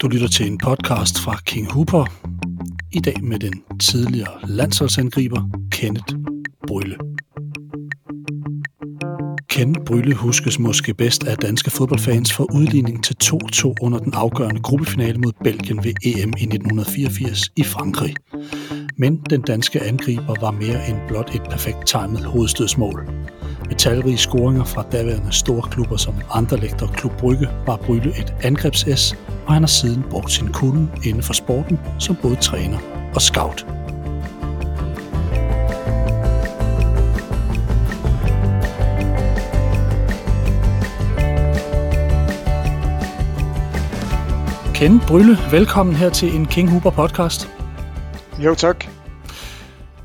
Du lytter til en podcast fra King Hooper. I dag med den tidligere landsholdsangriber Kenneth Brylle. Kenneth Brylle huskes måske bedst af danske fodboldfans for udligning til 2-2 under den afgørende gruppefinale mod Belgien ved EM i 1984 i Frankrig. Men den danske angriber var mere end blot et perfekt timet hovedstødsmål. Talrige scoringer fra daværende store klubber som Anderlecht og Klub Brygge var Brylle et angrebs og han har siden brugt sin kunde inden for sporten som både træner og scout. Ken Brylle, velkommen her til en King Huber podcast. Jo, tak.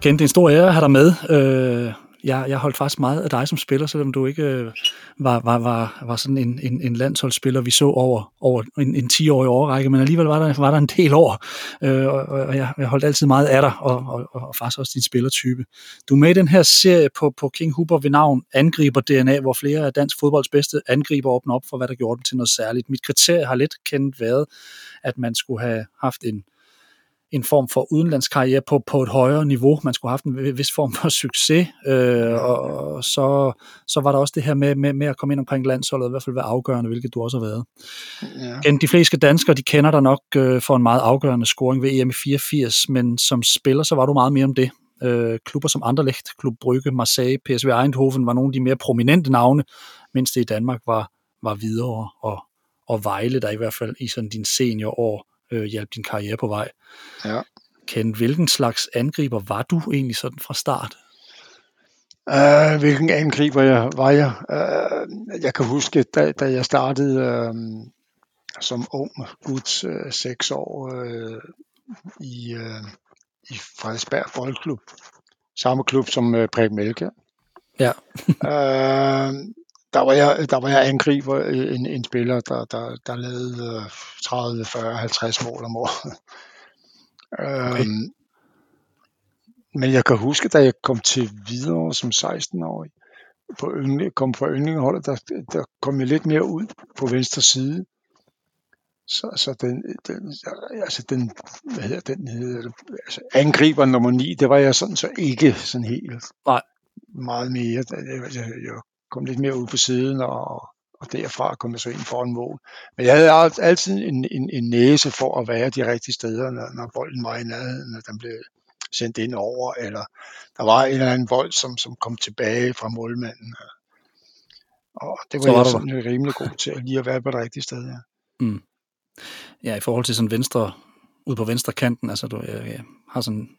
Ken, det er en stor ære at have dig med. Øh, jeg, jeg holdt faktisk meget af dig som spiller, selvom du ikke øh, var, var, var, var sådan en, en, en landsholdsspiller, vi så over, over en, en 10-årig overrække, men alligevel var der, var der en del år, øh, og, og jeg, jeg holdt altid meget af dig, og, og, og faktisk også din spillertype. Du er med i den her serie på, på King Hooper ved navn Angriber DNA, hvor flere af dansk fodbolds bedste angriber åbner op for, hvad der gjorde dem til noget særligt. Mit kriterie har lidt kendt været, at man skulle have haft en en form for udenlandskarriere på, på et højere niveau. Man skulle have haft en vis form for succes, øh, og så, så var der også det her med, med, med at komme ind omkring landsholdet, i hvert fald være afgørende, hvilket du også har været. Ja. De fleste danskere, de kender dig nok øh, for en meget afgørende scoring ved EM i 84, men som spiller, så var du meget mere om det. Øh, klubber som Anderlecht, Klub Brygge, Marseille, PSV Eindhoven var nogle af de mere prominente navne, mens det i Danmark var, var videre og, og Vejle, der i hvert fald i sådan din seniorår øh, hjalp din karriere på vej. Ja. Ken, hvilken slags angriber var du egentlig sådan fra start? Uh, hvilken angriber jeg var jeg? Uh, jeg kan huske, da, da jeg startede uh, som ung gut, uh, seks år, uh, i, uh, i Frederiksberg Boldklub. Samme klub som uh, Preben Melke. Ja. uh, der var jeg, der var jeg angriber, en, en spiller, der, der, der lavede 30, 40, 50 mål om året. Okay. Øhm, men jeg kan huske, da jeg kom til videre som 16-årig, på yndling, kom på yndlingeholdet, der, der kom jeg lidt mere ud på venstre side. Så, så den, den, altså den, hvad hedder den, hedder, altså angriber nummer 9, det var jeg sådan så ikke sådan helt Nej. meget mere. Jeg, jeg, jeg kom lidt mere ud på siden, og, og derfra kom jeg så ind foran mål. Men jeg havde altid en, en, en næse for at være de rigtige steder, når, når bolden var i nærheden, når den blev sendt ind over, eller der var en eller anden bold, som, som kom tilbage fra målmanden. Og det var, var jeg sådan rimelig god til, at lige at være på det rigtige sted. Ja. Mm. ja, i forhold til sådan venstre, ud på venstre kanten, altså du jeg, jeg har sådan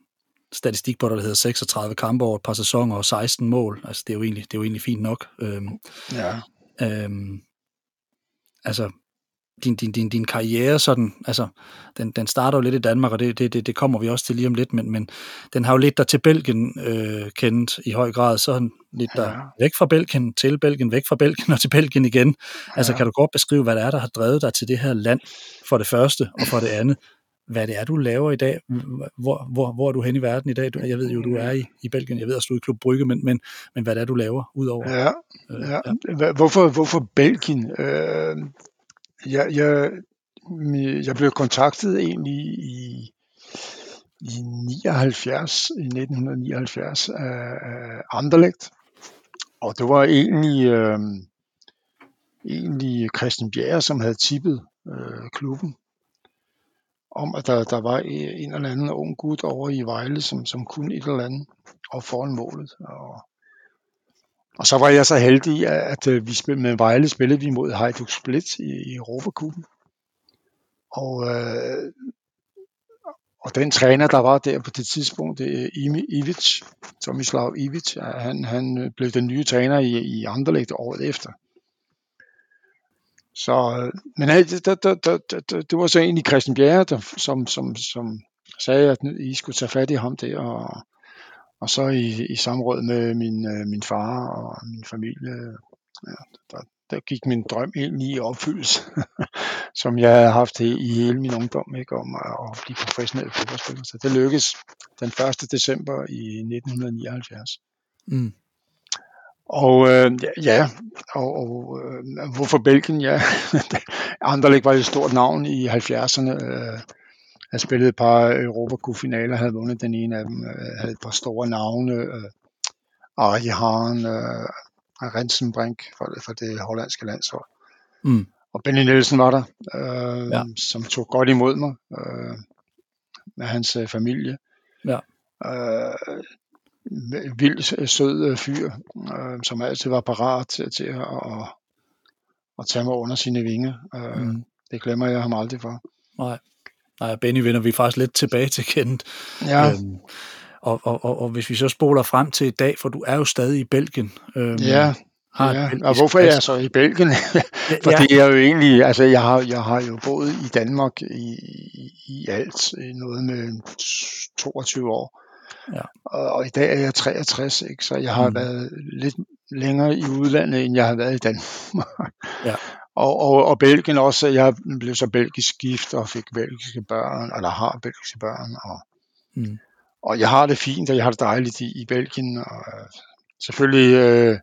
statistik på, der hedder 36 kampe over et par sæsoner og 16 mål. Altså, det er jo egentlig, det er jo egentlig fint nok. Øhm, ja. Øhm, altså, din, din, din, din karriere sådan, altså, den, den starter jo lidt i Danmark, og det, det, det, kommer vi også til lige om lidt, men, men den har jo lidt der til Belgien øh, kendt i høj grad, så han lidt der ja. væk fra Belgien, til Belgien, væk fra Belgien og til Belgien igen. Altså, kan du godt beskrive, hvad det er, der har drevet dig til det her land, for det første, og for det andet, hvad det er, du laver i dag. Hvor, hvor, hvor er du hen i verden i dag? Jeg ved jo, du er i, i Belgien. Jeg ved også, du er i Klub Brygge, men, men, men hvad det er, du laver udover? Ja, øh, ja. ja. Hvorfor, hvorfor Belgien? Øh, jeg, jeg, jeg blev kontaktet egentlig i, i 79, i 1979 af, af Anderlecht. Og det var egentlig, øh, egentlig Christian Bjerre, som havde tippet øh, klubben om, at der, der var en eller anden ung gut over i Vejle, som, som kunne et eller andet og foran målet. Og, og så var jeg så heldig, at, at øh, vi spil, med Vejle spillede vi mod Hajduk Split i, i Europacupen. Og, øh, og den træner, der var der på det tidspunkt, det er Imi Ivic, Tomislav Ivic, han, han øh, blev den nye træner i, i Anderlecht året efter. Så, men det, det, det, det, det var så egentlig Christian Bjerre, der, som, som, som sagde, at I skulle tage fat i ham der, og, og så i, i samråd med min, øh, min far og min familie, ja, der, der gik min drøm egentlig i opfyldelse, som jeg havde haft i, i hele min ungdom, ikke, om at, at blive professionel fodboldspiller. Så det lykkedes den 1. december i 1979. Mm. Og øh, ja, og, og øh, hvorfor Belgien? Ja, Anderlecht var et stort navn i 70'erne. Øh, jeg spillede et par Europacup-finaler, havde vundet den ene af dem, øh, havde et par store navne. Øh, Arje Hahn, øh, Rensenbrink for, for det hollandske landshold. Mm. Og Benny Nielsen var der, øh, ja. som tog godt imod mig øh, med hans øh, familie. Ja. Øh, vild sød øh, fyr, øh, som altid var parat til, til at, at, at tage mig under sine vinger. Øh, mm. Det glemmer jeg ham aldrig for. Nej. Nej, Benny vender vi faktisk lidt tilbage til kendt. Ja. Øhm, og, og, og, og hvis vi så spoler frem til i dag, for du er jo stadig i Belgien. Øhm, ja, har ja. og hvorfor er jeg så i Belgien? Fordi ja. jeg jo egentlig, altså jeg har, jeg har jo boet i Danmark i, i, i alt noget med 22 år. Ja. Og, og i dag er jeg 63, ikke? så jeg har mm. været lidt længere i udlandet, end jeg har været i Danmark. Ja. Og, og, og Belgien også, jeg blev så belgisk gift og fik belgiske børn, eller har belgiske børn. Og, mm. og jeg har det fint, og jeg har det dejligt i, i Belgien. Og selvfølgelig, øh,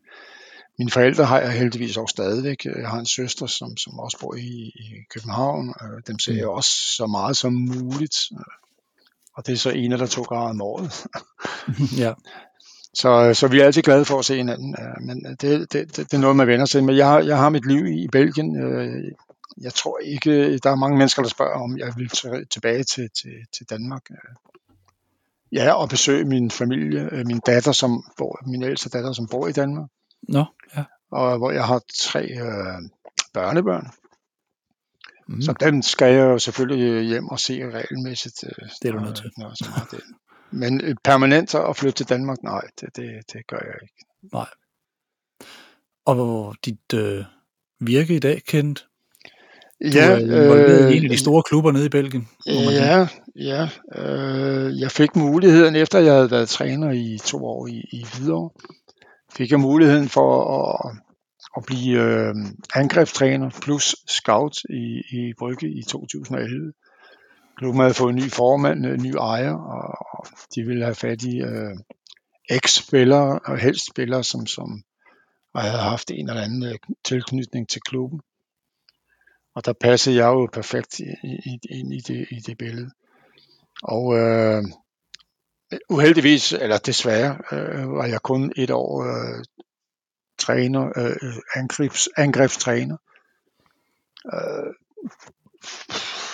mine forældre har jeg heldigvis også stadigvæk. Jeg har en søster, som, som også bor i, i København. Dem ser jeg mm. også så meget som muligt. Og det er så en eller to grader om året. ja. Så, så vi er altid glade for at se hinanden. Men det, det, det, det er noget, man vender sig Men jeg, jeg har mit liv i Belgien. Øh, jeg tror ikke, der er mange mennesker, der spørger, om jeg vil tilbage til, til, til Danmark. Ja, og besøge min familie, øh, min datter, som bor, min ældste datter, som bor i Danmark. Nå, ja. Og hvor jeg har tre øh, børnebørn. Mm. Så dem skal jeg jo selvfølgelig hjem og se regelmæssigt. Øh, det er du nødt til. Når, det. Men øh, permanent at flytte til Danmark, nej, det, det, det gør jeg ikke. Nej. Og dit øh, virke i dag, Kent? Du ja, er involveret øh, i en af de store klubber nede i Belgien. Ja, ja. Øh, jeg fik muligheden, efter jeg havde været træner i to år i, i Hvidovre, fik jeg muligheden for at, at blive øh, angrebstræner plus scout i, i Brygge i 2011. Klubben havde fået en ny formand, en ny ejer, og de ville have fat i øh, eks-spillere, og helst spillere, som, som havde haft en eller anden øh, tilknytning til klubben. Og der passede jeg jo perfekt ind i, i, det, i det billede. Og øh, uheldigvis, eller desværre, øh, var jeg kun et år øh, træner, øh, angrebs, angrebstræner. Øh,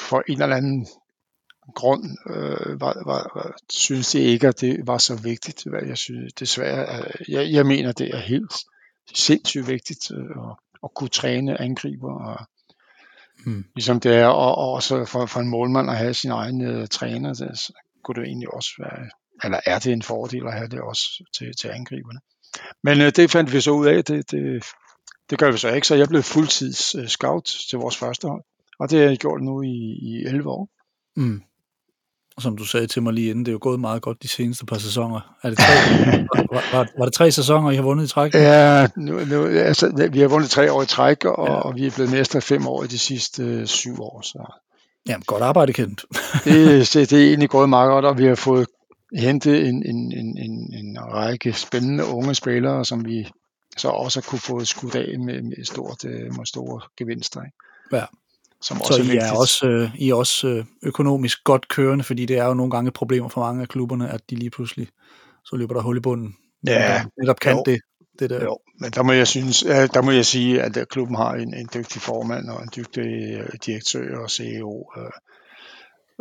for en eller anden grund øh, var, var, synes jeg ikke, at det var så vigtigt. Hvad jeg synes, desværre, jeg, jeg mener, det er helt sindssygt vigtigt øh, at, at kunne træne angriber. Og, mm. Ligesom det er og, og også for, for en målmand at have sin egen øh, træner, så kunne det egentlig også være, eller er det en fordel at have det også til, til angriberne. Men øh, det fandt vi så ud af, det, det, det gør vi så ikke, så jeg blev fuldtids øh, scout til vores første hold, og det har jeg gjort nu i, i 11 år. Mm. Og som du sagde til mig lige inden, det er jo gået meget godt de seneste par sæsoner. Er det tre, var, var, var det tre sæsoner, I har vundet i træk? Ja, nu, nu, altså, vi har vundet tre år i træk, og, ja. og vi er blevet mestre fem år i de sidste øh, syv år. Så. Jamen, godt arbejde, Kent. det, det, det er egentlig gået meget godt, og vi har fået hentet en, en, en, en, en række spændende unge spillere, som vi så også kunne få skudt af med, med, stort, øh, med store gevinster. Ikke? Ja. Som så også I er, er også, øh, I er også øh, økonomisk godt kørende, fordi det er jo nogle gange problemer for mange af klubberne, at de lige pludselig, så løber der hul i bunden. Ja, netop kan jo. det. det der. Jo, men der må jeg synes, der må jeg sige, at klubben har en, en dygtig formand og en dygtig direktør og CEO,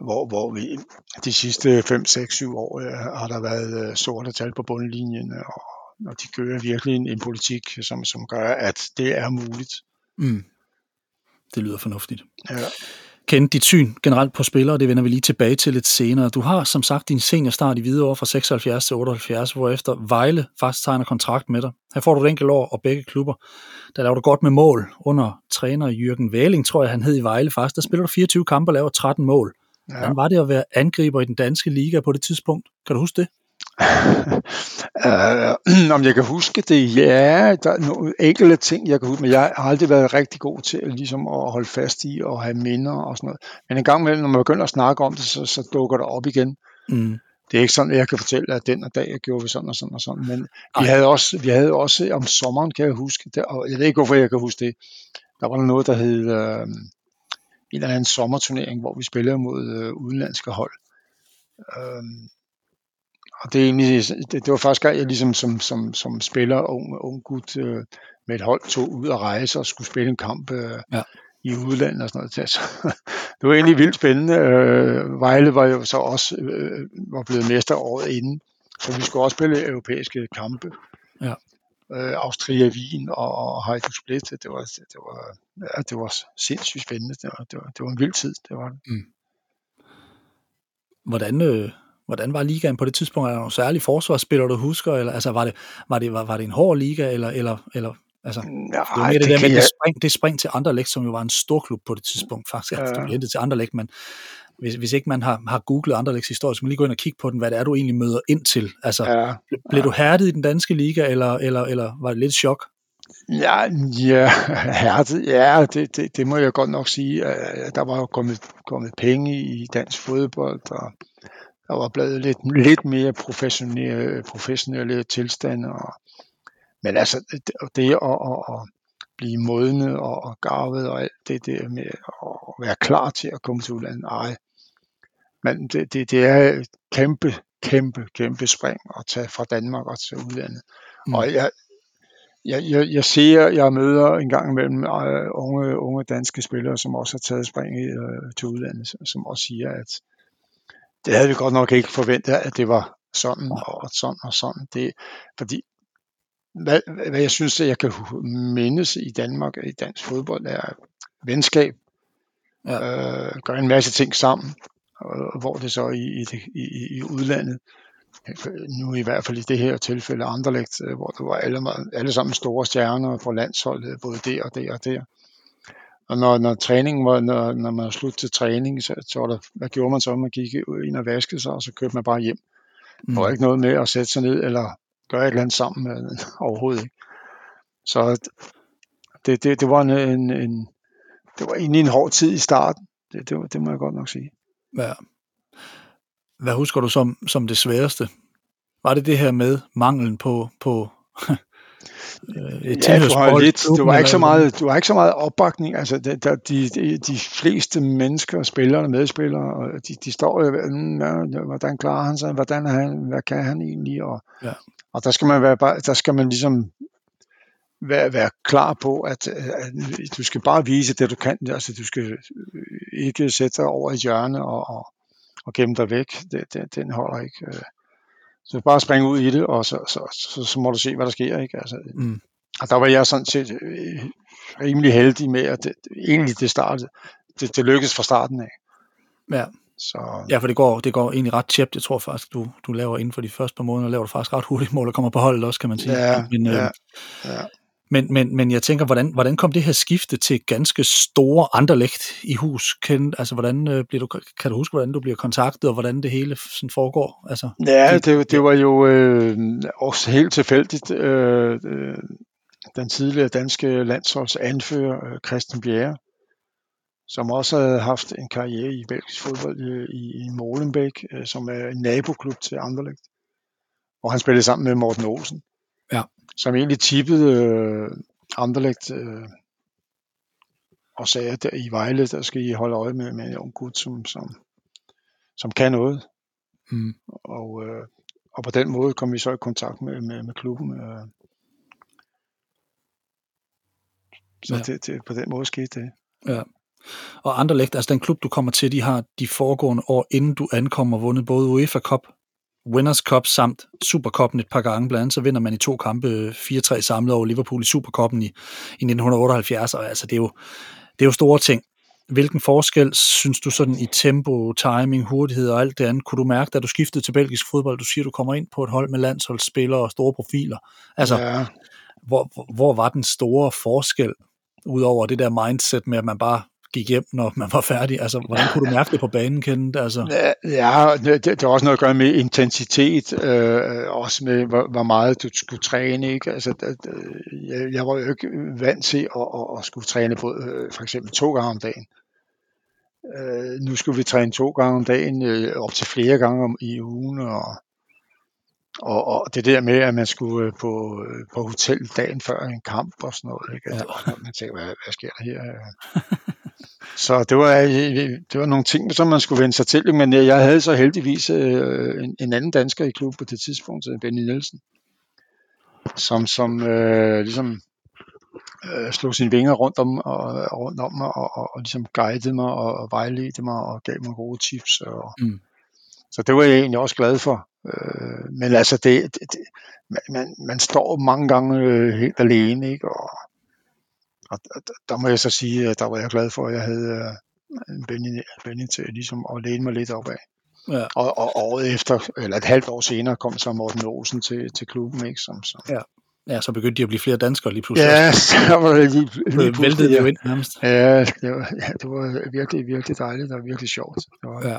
hvor, hvor vi de sidste 5, 6, 7 år øh, har der været øh, sorte tal på bundlinjen, og, og de kører virkelig en, en politik, som, som gør, at det er muligt. Mm. Det lyder fornuftigt. Ja. Kend dit syn generelt på spillere, det vender vi lige tilbage til lidt senere. Du har som sagt din seniorstart i Hvidovre fra 76 til 78, hvorefter Vejle faktisk tegner kontrakt med dig. Her får du et enkelt år og begge klubber. Der laver du godt med mål under træner Jørgen Væling, tror jeg han hed i Vejle faktisk. Der spiller du 24 kampe og laver 13 mål. Ja. Hvordan var det at være angriber i den danske liga på det tidspunkt? Kan du huske det? uh, om jeg kan huske det, ja, der er nogle enkelte ting, jeg kan huske, men jeg har aldrig været rigtig god til ligesom at holde fast i og have minder og sådan noget. Men en gang imellem, når man begynder at snakke om det, så, så dukker det op igen. Mm. det er ikke sådan, at jeg kan fortælle, at den og dag gjorde vi sådan og sådan og sådan, men vi havde, også, vi havde også om sommeren, kan jeg huske, der, og jeg ved ikke, hvorfor jeg kan huske det, der var noget, der hed øh, en eller anden sommerturnering, hvor vi spillede mod øh, udenlandske hold. Øh, og det, er egentlig, det, det var første gang, jeg ligesom som, som, som spiller, ung, ung gut øh, med et hold, tog ud og rejse og skulle spille en kamp øh, ja. i udlandet og sådan noget. Så, det var egentlig vildt spændende. Øh, Vejle var jo så også øh, var blevet mester året inden, så vi skulle også spille europæiske kampe. Ja. Øh, Austria, Wien og, og Hajduk Split. Det var, det var, ja, det var sindssygt spændende. Det var, det var, det var en vild tid. Det var det. Mm. Hvordan, øh, Hvordan var ligaen på det tidspunkt? Er der nogle særlige forsvarsspillere, du husker? Eller, altså, var, det, var, det, var, var det en hård liga? Eller, eller, eller, altså, Nej, det, det, det der med jeg... det, spring, det spring til Anderlecht, som jo var en stor klub på det tidspunkt, faktisk. Ja. Altså, det til Anderlecht, men hvis, hvis ikke man har, har googlet Anderlechts historie, så man lige gå ind og kigge på den, hvad det er, du egentlig møder ind til. Altså, ja. blev du hærdet i den danske liga, eller, eller, eller var det lidt chok? Ja, ja hærdet, ja, det, det, det må jeg godt nok sige. Der var jo kommet, kommet penge i dansk fodbold, og der var blevet lidt, lidt mere professionelle, professionelle tilstande. Og, men altså, det, det at, at, at blive modnet og, og garvet og alt det der med at være klar til at komme til udlandet, ej. Men det, det, det er et kæmpe, kæmpe, kæmpe spring at tage fra Danmark og til udlandet. Mm. Og jeg, jeg, jeg, jeg ser, jeg møder en gang imellem uh, unge, unge danske spillere, som også har taget spring uh, til udlandet, som også siger, at det havde vi godt nok ikke forventet, at det var sådan og sådan og sådan. Det, fordi hvad, hvad jeg synes, at jeg kan mindes i Danmark, i dansk fodbold, er venskab. Ja. Øh, gør en masse ting sammen, og hvor det så i, i, i, i udlandet, nu i hvert fald i det her tilfælde Anderlecht, øh, hvor der var alle, alle sammen store stjerner på landsholdet, både der og der og der. Og når, når træningen var, når, når man var slut til træning, så, så var der, hvad gjorde man så? Man gik ind og vaskede sig, og så kørte man bare hjem. Mm. Der var ikke noget med at sætte sig ned eller gøre et eller andet sammen med overhovedet ikke. Så det, det, det var en, en, en, det var egentlig en hård tid i starten. Det, det, det må jeg godt nok sige. Ja. Hvad husker du som, som det sværeste? Var det det her med manglen på, på øh, ja, du har lidt, du har ikke så meget, du har ikke så meget opbakning. Altså, de, de, de, de fleste mennesker, spillere, medspillere, de, de står jo, ja, hvordan klarer han sig, hvordan er han, hvad kan han egentlig, og, ja. og der skal man være, der skal man ligesom være, være klar på, at, at du skal bare vise det, du kan. Altså, du skal ikke sætte dig over et hjørne og, og, og gemme dig væk. Det, det, den holder ikke. Øh. Så bare springe ud i det, og så, så, så, så må du se, hvad der sker. Ikke? Altså, mm. Og der var jeg sådan set øh, rimelig heldig med, at det, egentlig det startede. Det, det lykkedes fra starten af. Ja. Så... Ja, for det går, det går egentlig ret tjept. Jeg tror faktisk, du, du laver inden for de første par måneder, laver du faktisk ret hurtigt mål og kommer på holdet også, kan man sige. Ja, Men, øh, ja, ja. Men, men, men jeg tænker, hvordan, hvordan kom det her skifte til ganske store Anderlecht i hus? Kan, altså, hvordan, øh, bliver du, kan du huske, hvordan du bliver kontaktet, og hvordan det hele sådan foregår? Altså, ja, det, det var jo øh, også helt tilfældigt. Øh, øh, den tidligere danske landsholdsanfører, øh, Christian Bjerre, som også havde haft en karriere i belgisk fodbold øh, i, i Molenbeek, øh, som er en naboklub til Anderlecht. Og han spillede sammen med Morten Olsen. Ja som egentlig tippede øh, Anderlecht øh, og sagde, at i Vejle, der skal I holde øje med, med en ung gut, som, som, som kan noget. Mm. Og, øh, og på den måde kom vi så i kontakt med, med, med klubben. Øh. Så ja. det, det, på den måde skete det. Ja. Og Anderlecht, altså den klub, du kommer til, de har de foregående år, inden du ankommer, vundet både UEFA Cup Winners Cup samt Supercupen et par gange. Blandt andet så vinder man i to kampe 4-3 samlet over Liverpool i Supercupen i, i 1978, og altså det er, jo, det er jo store ting. Hvilken forskel synes du sådan i tempo, timing, hurtighed og alt det andet, kunne du mærke, da du skiftede til belgisk fodbold? Du siger, du kommer ind på et hold med landsholdsspillere og store profiler. Altså, ja. hvor, hvor var den store forskel, udover det der mindset med, at man bare gik hjem, når man var færdig? Altså, hvordan kunne du mærke det på banen, Kent? Altså? Ja, det, det har også noget at gøre med intensitet, øh, også med, hvor, hvor meget du skulle træne. Ikke? Altså, jeg, jeg var jo ikke vant til at, at, at skulle træne på, øh, for eksempel to gange om dagen. øh, nu skulle vi træne to gange om dagen, øh, op til flere gange om, i ugen, og, og, og det der med, at man skulle øh, på, øh, på hotel dagen før en kamp og sådan noget, ikke? Var, man tænkte, hvad, hvad sker der her? så det var, øh, det var nogle ting, som man skulle vende sig til, men jeg havde så heldigvis øh, en, en anden dansker i klubben på det tidspunkt, Benny Nielsen, som, som øh, ligesom øh, slog sine vinger rundt om, og, rundt om mig, og, og, og ligesom guidede mig, og, og vejledte mig, og gav mig gode tips. Og, mm. Så det var jeg egentlig også glad for. Øh, men altså, det, det, det, man, man står mange gange øh, helt alene, ikke? Og, og der må jeg så sige, at der var jeg glad for, at jeg havde øh, en Benny, Benny til ligesom at læne mig lidt opad. Ja. Og, og året efter, eller et halvt år senere, kom så Morten Olsen til, til klubben, ikke? Som, som, ja. Ja, så begyndte de at blive flere danskere lige pludselig. Ja, så var det lige, lige pludselig. det jo ind nærmest. Ja, det var, ja, det var virkelig, virkelig dejligt og virkelig sjovt. Det var, ja.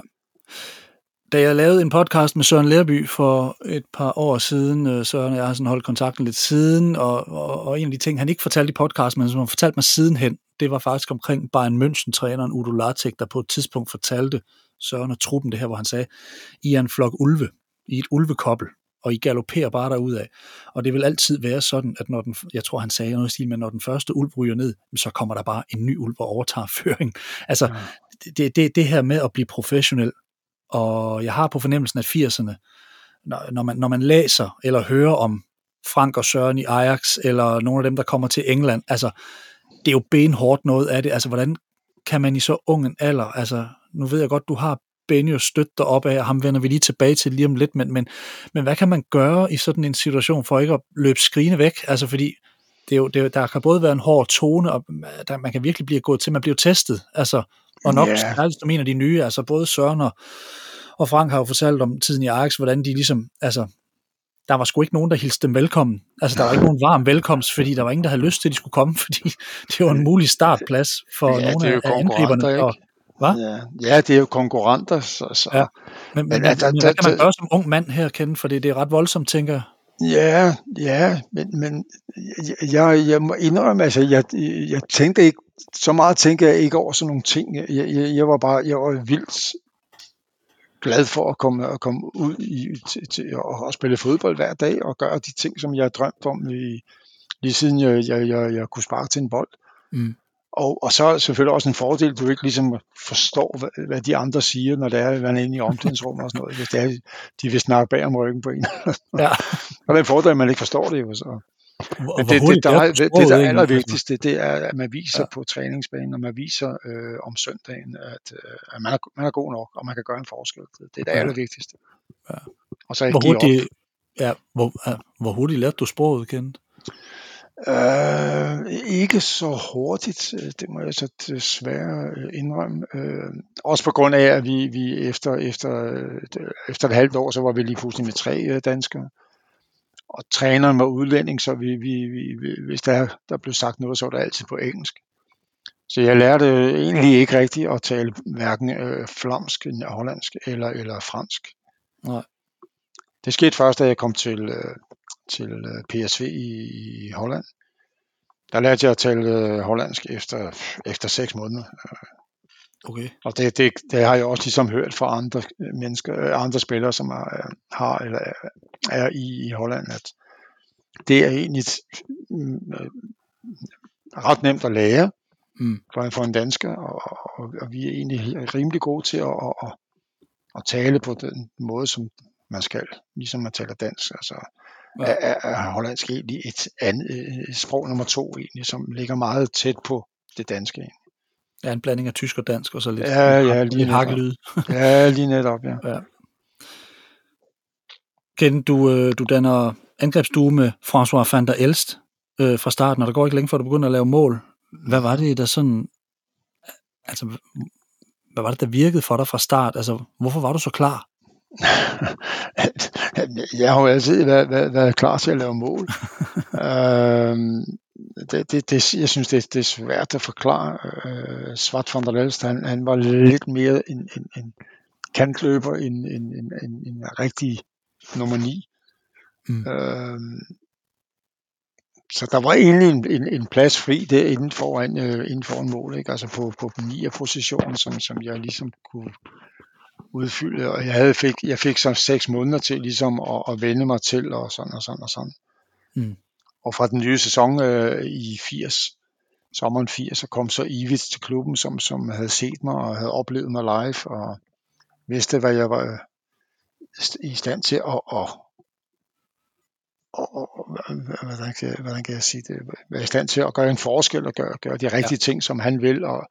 Da jeg lavede en podcast med Søren Lærby for et par år siden, øh, Søren og jeg har sådan holdt kontakten lidt siden, og, og, og en af de ting, han ikke fortalte i podcasten, men som han fortalte mig sidenhen, det var faktisk omkring Bayern München-træneren Udo Lattek, der på et tidspunkt fortalte Søren og truppen det her, hvor han sagde, I er en flok ulve, i et ulvekobbel og I galopperer bare derud af. Og det vil altid være sådan, at når den, jeg tror han sagde noget i stil, men når den første ulv ryger ned, så kommer der bare en ny ulv og overtager føring. Altså, ja. det, det, det her med at blive professionel, og jeg har på fornemmelsen, at 80'erne, når, når, man, når man læser eller hører om Frank og Søren i Ajax, eller nogle af dem, der kommer til England, altså, det er jo benhårdt noget af det. Altså, hvordan kan man i så ung en alder, altså, nu ved jeg godt, du har Benio støtte dig op af, og ham vender vi lige tilbage til lige om lidt, men, men, men hvad kan man gøre i sådan en situation for ikke at løbe skrigende væk? Altså fordi det er jo, det er, der kan både være en hård tone, og der, man kan virkelig blive gået til, man bliver testet, altså, og nok yeah. særligt som en af de nye, altså både Søren og, og Frank har jo fortalt om tiden i Ajax, hvordan de ligesom, altså, der var sgu ikke nogen, der hilste dem velkommen. Altså, der var ikke nogen varm velkomst, fordi der var ingen, der havde lyst til, at de skulle komme, fordi det var en mulig startplads for ja, nogle af angriberne. Og, hvad? Ja, ja, det er jo konkurrenter. Så, så. Ja. Men, men, men, altså, men hvad kan man gøre som ung mand her, kende? For det, det er ret voldsomt, tænker jeg. Ja, ja, men, men jeg, jeg må indrømme, altså, jeg, jeg tænkte ikke, så meget tænkte jeg ikke over sådan nogle ting. Jeg, jeg, jeg var bare, jeg var vildt glad for at komme, at komme ud i, til, til at, og spille fodbold hver dag og gøre de ting, som jeg har drømt om i, lige siden jeg, jeg, jeg, jeg kunne sparke til en bold. Mm. Og, og så er selvfølgelig også en fordel, du ikke ligesom forstår, hvad, hvad de andre siger, når det er, at man er inde i omklædningsrummet og sådan noget. Hvis det er, de vil snakke bag om ryggen på en. Ja. og den fordel, at man ikke forstår det jo. Så. Men det, det, der, det, det, det der allervigtigste, det er, at man viser ja. på træningsbanen, og man viser øh, om søndagen, at, øh, at man, er, man er god nok, og man kan gøre en forskel. Det er det ja. allervigtigste. Ja. Og så hvor hurtigt, ja, hvor, ja, hvor hurtigt lærte du sproget kendt? Uh, ikke så hurtigt, øh, det må jeg så desværre øh, indrømme. Uh, også på grund af, at vi, vi efter, efter, efter et halvt år, så var vi lige pludselig med tre danskere. Og træneren var udlænding, så vi, vi, vi, hvis der, der blev sagt noget, så var det altid på engelsk. Så jeg lærte egentlig ikke rigtigt at tale hverken øh, flamsk, hollandsk eller, eller fransk. Nej. Det skete først, da jeg kom til, øh, til øh, PSV i, i Holland. Der lærte jeg at tale øh, hollandsk efter, efter seks måneder. Okay. Og det, det, det har jeg også ligesom hørt fra andre mennesker, andre spillere, som er, har eller er i, i Holland, at det er egentlig ret nemt at lære mm. for, for en dansker, og, og, og vi er egentlig rimelig gode til at, at, at tale på den måde, som man skal, ligesom man taler dansk. Altså, ja. er, er hollandsk egentlig et andet et sprog nummer to, egentlig, som ligger meget tæt på det danske. Egentlig. Ja, en blanding af tysk og dansk, og så lidt ja, ja, lige en hakkelyd. ja, lige netop, ja. ja. Ken, du, øh, du danner angrebsstue med François van der Elst øh, fra starten, og der går ikke længe før du begynder at lave mål. Hvad var det, der sådan... Altså, hvad var det, der virkede for dig fra start? Altså, hvorfor var du så klar? Jeg har jo altid været, været, været klar til at lave mål. øhm, det, det, det, jeg synes, det, det er svært at forklare. Øh, Svart van der Lelst, han, han var lidt mere en, en, en kantløber end en, en, en, en rigtig nummer 9. Mm. Øhm, så der var egentlig en, en, en plads fri der inden foran, øh, inden foran mål, ikke? altså på, på 9 positionen, som, som jeg ligesom kunne udfylde, og jeg, havde fik, jeg fik så seks måneder til ligesom at, at vende mig til, og sådan og sådan og sådan. Mm. Og fra den nye sæson øh, i 80, sommeren 80, så kom så Ivits til klubben, som, som havde set mig og havde oplevet mig live, og vidste, hvad jeg var i stand til at, at og, og hvordan, kan, hvordan kan jeg sige det, være i stand til at gøre en forskel og gøre, gøre de rigtige ja. ting, som han vil, og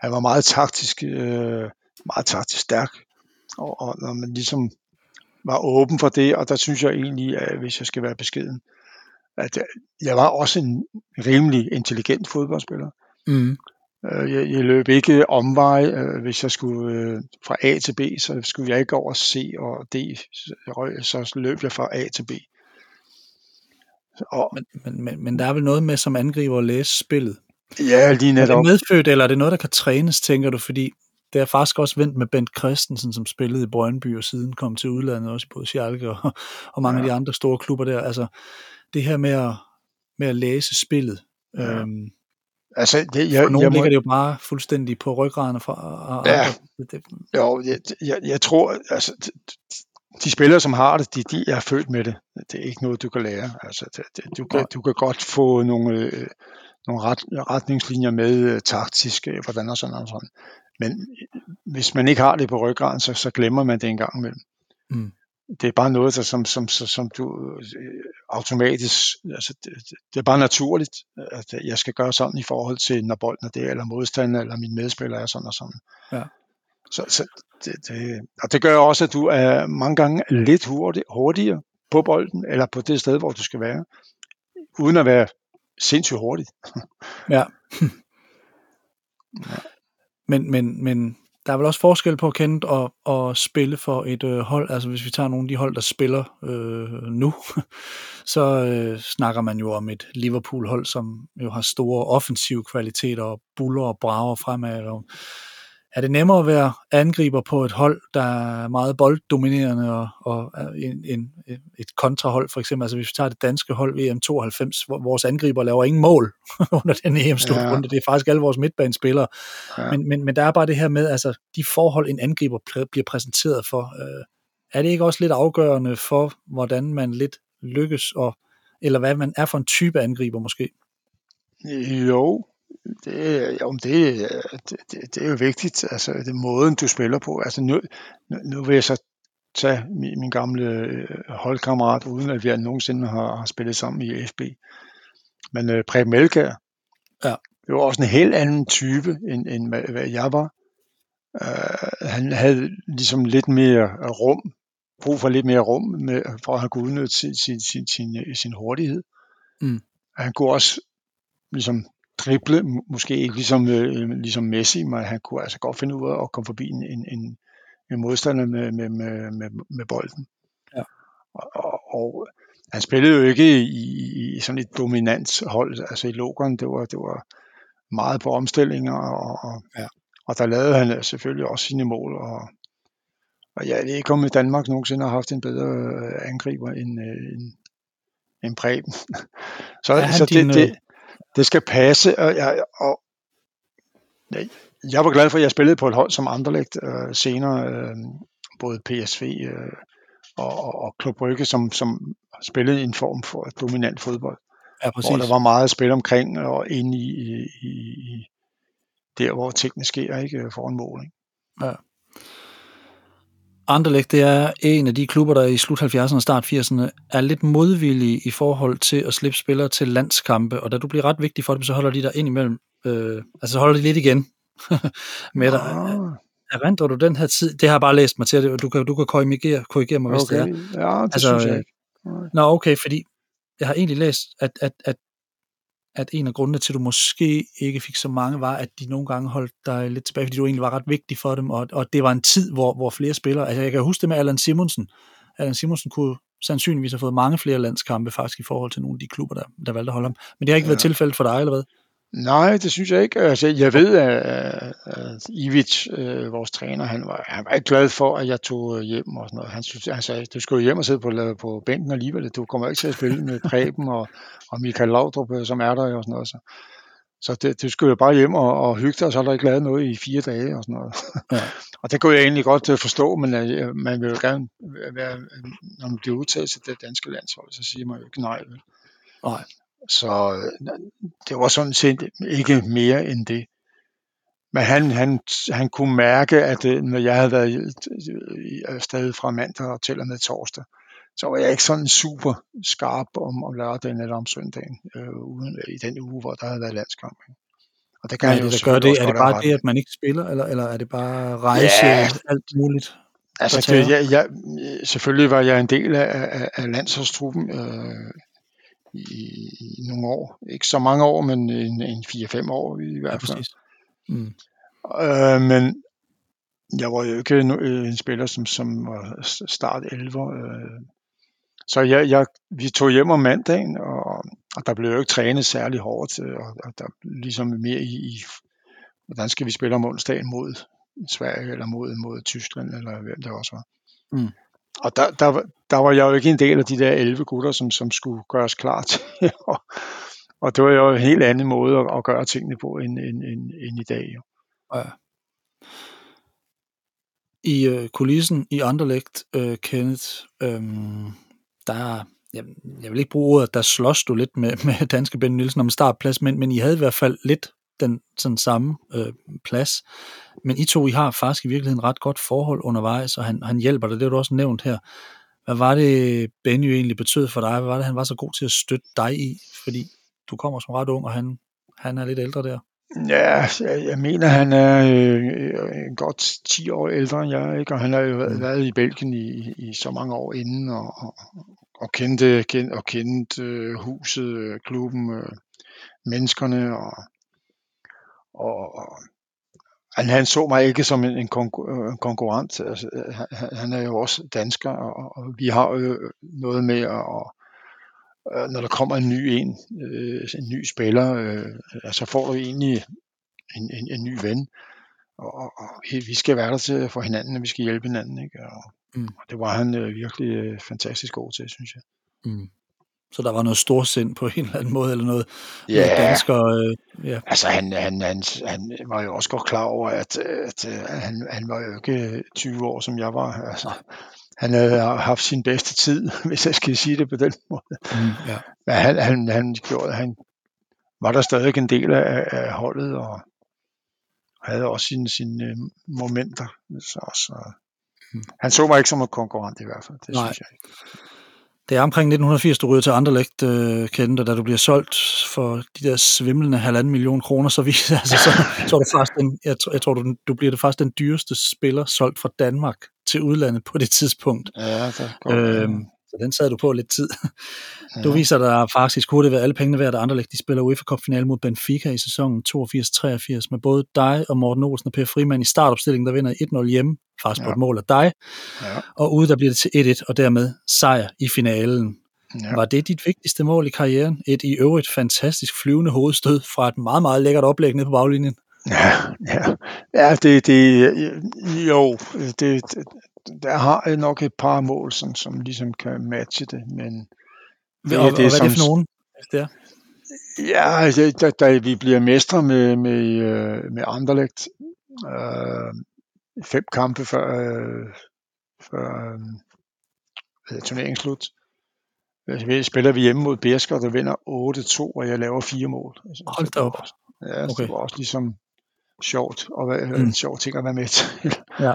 han var meget taktisk, øh, meget taktisk stærk, og, og når man ligesom var åben for det, og der synes jeg egentlig, at hvis jeg skal være beskeden, at jeg var også en rimelig intelligent fodboldspiller. Mm. Øh, jeg, jeg løb ikke omvej, øh, hvis jeg skulle øh, fra A til B, så skulle jeg ikke over C og D, så løb jeg fra A til B. Og, men, men, men, men der er vel noget med som angriber at læse spillet? Ja, lige netop. Er det medfødt, eller er det noget, der kan trænes, tænker du? Fordi det er faktisk også vendt med Bent Christensen, som spillede i Brøndby og siden kom til udlandet, også både Schalke og, og mange ja. af de andre store klubber der. Altså, det her med at, med at læse spillet, ja. øhm, Altså, det, jeg, for nogen jeg ligger må... det jo bare fuldstændig på ryggraden fra og ja. Det, jo, jeg, jeg, jeg tror, altså, de spillere, som har det, de, de er født med det. Det er ikke noget, du kan lære. Altså, det, det, du, kan, du kan godt få nogle, øh, nogle ret, retningslinjer med øh, taktisk, øh, hvordan og sådan og sådan. Men hvis man ikke har det på ryggraden, så, så glemmer man det en gang imellem. Mm. Det er bare noget, der, som, som, som, som du øh, automatisk, altså det, det er bare naturligt, at jeg skal gøre sådan i forhold til, når bolden er der, eller modstander, eller min medspiller er sådan og sådan. Ja. Så, så det, det, og det gør også, at du er mange gange lidt hurtig, hurtigere på bolden, eller på det sted, hvor du skal være, uden at være sindssygt hurtig. ja. ja. Men, men, men der er vel også forskel på at kende og, og spille for et øh, hold. Altså hvis vi tager nogle af de hold, der spiller øh, nu, så øh, snakker man jo om et Liverpool-hold, som jo har store offensive kvaliteter og buller og brager fremad. Og, er det nemmere at være angriber på et hold, der er meget bolddominerende og, og en, en, et kontrahold for eksempel? Altså hvis vi tager det danske hold VM92, hvor vores angriber laver ingen mål under den EM-slutrunde. Ja. Det er faktisk alle vores midtbanespillere. Ja. Men, men, men der er bare det her med, altså de forhold, en angriber bliver præsenteret for. Øh, er det ikke også lidt afgørende for, hvordan man lidt lykkes, og, eller hvad man er for en type angriber måske? Jo, det, jo, det, det, det er jo vigtigt, altså det er måden, du spiller på. Altså nu, nu vil jeg så tage min, min gamle øh, holdkammerat, uden at vi nogensinde har, har spillet sammen i FB. Men uh, Preben Elkær, ja. det var også en helt anden type, end, end hvad, jeg var. Uh, han havde ligesom lidt mere rum, brug for lidt mere rum, med, for at han kunne udnytte sin, sin, sin, sin, sin hurtighed. Mm. Han kunne også ligesom drible, måske ikke ligesom, øh, ligesom Messi, men han kunne altså godt finde ud af at komme forbi en, en, en modstander med, med, med, med, med bolden. Ja. Og, og, og han spillede jo ikke i, i sådan et dominant hold, altså i Logan, det var, det var meget på omstillinger, og, og, ja. og der lavede han selvfølgelig også sine mål, og, og jeg ved ikke, om Danmark nogensinde har haft en bedre øh, angriber end, øh, end, end Preben. så ja, så det, det, det skal passe, og jeg, og jeg var glad for, at jeg spillede på et hold som Anderlecht øh, senere, øh, både PSV øh, og, og, og Klub Brygge, som, som spillede en form for dominant fodbold. Ja, præcis. Hvor der var meget at spille omkring og ind i, i, i der, hvor tingene sker, ikke foran mål. Ikke? Ja. Anderlecht, det er en af de klubber, der i slut 70'erne og start 80'erne er lidt modvillige i forhold til at slippe spillere til landskampe, og da du bliver ret vigtig for dem, så holder de der ind imellem, øh, altså så holder de lidt igen med dig. Ah. Erindrer du den her tid? Det har jeg bare læst mig til, og du kan, du kan korrigere, korrigere mig, hvis okay. det er. Ja, det altså, synes jeg ikke. Nå, okay, fordi jeg har egentlig læst, at, at, at at en af grundene til, at du måske ikke fik så mange, var, at de nogle gange holdt dig lidt tilbage, fordi du egentlig var ret vigtig for dem, og, og det var en tid, hvor, hvor flere spillere, altså jeg kan huske det med Allan Simonsen, Allan Simonsen kunne sandsynligvis have fået mange flere landskampe faktisk i forhold til nogle af de klubber, der, der valgte at holde ham. Men det har ikke ja. været tilfældet for dig, eller hvad? Nej, det synes jeg ikke. Altså, jeg ved, at, at Ivic, øh, vores træner, han var, han var ikke glad for, at jeg tog øh, hjem og sådan noget. Han, synes, han sagde, du skal jo hjem og sidde på, på bænken alligevel. Du kommer ikke til at spille med Preben og, og Michael Laudrup, øh, som er der og sådan noget. Så, så det, det skulle jo bare hjem og, og hygge dig, og så er der ikke lavet noget i fire dage og sådan noget. Ja. og det kunne jeg egentlig godt forstå, men uh, man vil jo gerne være, når man bliver udtaget til det danske landshold, så siger man jo ikke nej. Nej. Så det var sådan set ikke mere end det. Men han, han, han kunne mærke, at når jeg havde været stadig fra mandag til og med torsdag, så var jeg ikke sådan super skarp om, om lørdagen eller om søndagen, øh, uden, i den uge, hvor der havde været landskamp. Og det kan ja, det, gør det, er det bare det, at man ikke spiller, eller, eller er det bare rejse ja. alt muligt? Altså, det, jeg, jeg, selvfølgelig var jeg en del af, af, af landsholdstruppen øh, i, i nogle år. Ikke så mange år, men en, en 4-5 år i hvert fald. Ja, mm. øh, men jeg var jo ikke en, en spiller, som, som var start 11. Øh, så jeg, jeg, vi tog hjem om mandagen, og, og der blev jo ikke trænet særlig hårdt, øh, og, og der ligesom mere i, i, hvordan skal vi spille om onsdagen mod Sverige, eller mod, mod Tyskland, eller hvem det også var. Mm. Og der, der, der var jeg jo ikke en del af de der 11 gutter, som, som skulle gøres klar til. og, og det var jo en helt anden måde at, at gøre tingene på end, end, end, end i dag. Jo. Ja. I øh, kulissen i Anderlecht, øh, Kenneth, øh, der jeg, jeg vil ikke bruge ordet, der slås du lidt med, med danske Ben Nielsen om startplads, men, men I havde i hvert fald lidt den sådan samme øh, plads. Men I to, I har faktisk i virkeligheden ret godt forhold undervejs, og han, han hjælper dig, det har du også nævnt her. Hvad var det, Benny egentlig betød for dig? Hvad var det, han var så god til at støtte dig i? Fordi du kommer som ret ung, og han, han er lidt ældre der. Ja, jeg, jeg mener, han er øh, godt 10 år ældre end jeg, ikke? og han har jo været, mm. været i Belgien i, i så mange år inden, og, og, og kendte, kend, og kendte øh, huset, øh, klubben, øh, menneskerne, og, og, og han, han så mig ikke som en, en konkurrent. Altså, han, han er jo også dansker, og, og vi har jo noget med at når der kommer en ny en, øh, en ny spiller, øh, så får du egentlig en, en, en ny ven, og, og, og vi skal være der til for hinanden, og vi skal hjælpe hinanden, ikke? Og, mm. og det var han øh, virkelig øh, fantastisk god til, synes jeg. Mm. Så der var noget storsind på en eller anden måde, eller noget, ja, noget dansker... Øh, ja. altså han, han, han, han var jo også godt klar over, at, at, at han, han var jo ikke 20 år, som jeg var. Altså, han havde haft sin bedste tid, hvis jeg skal sige det på den måde. Mm, ja. Men han, han, han, gjorde, han var der stadig en del af, af holdet, og havde også sine, sine øh, momenter. Så, så, mm. Han så mig ikke som en konkurrent i hvert fald, det Nej. synes jeg ikke. Det er omkring 1980, du ryger til Anderlecht, uh, Kente, da du bliver solgt for de der svimlende halvanden million kroner, så, vi, altså, så, så er du faktisk den, jeg, tror, jeg tror, du, du bliver det faktisk den dyreste spiller solgt fra Danmark til udlandet på det tidspunkt. Ja, det øhm, så den sad du på lidt tid. Ja. Du viser dig faktisk hurtigt ved alle pengene værd, at Anderlecht de spiller UEFA Cup finale mod Benfica i sæsonen 82-83 med både dig og Morten Olsen og Per Frimand i startopstillingen, der vinder 1-0 hjemme, faktisk ja. på et mål af dig. Ja. Og ude der bliver det til 1-1 og dermed sejr i finalen. Ja. Var det dit vigtigste mål i karrieren? Et i øvrigt fantastisk flyvende hovedstød fra et meget, meget lækkert oplæg nede på baglinjen? Ja, ja. ja det, det, jo, det, det, der har jeg nok et par mål, som, som ligesom kan matche det, men det, og, det, og hvad som, er det for nogen? Det er? Ja, altså, da, da vi bliver mestre med, med, øh, med Anderlecht, øh, fem kampe før, øh, før øh, turneringsslut, så spiller vi hjemme mod Bersker, der vinder 8-2, og jeg laver fire mål. Altså, Hold da op. Ja, okay. det var også ligesom sjovt, og være, mm. en sjov ting at være med til. ja.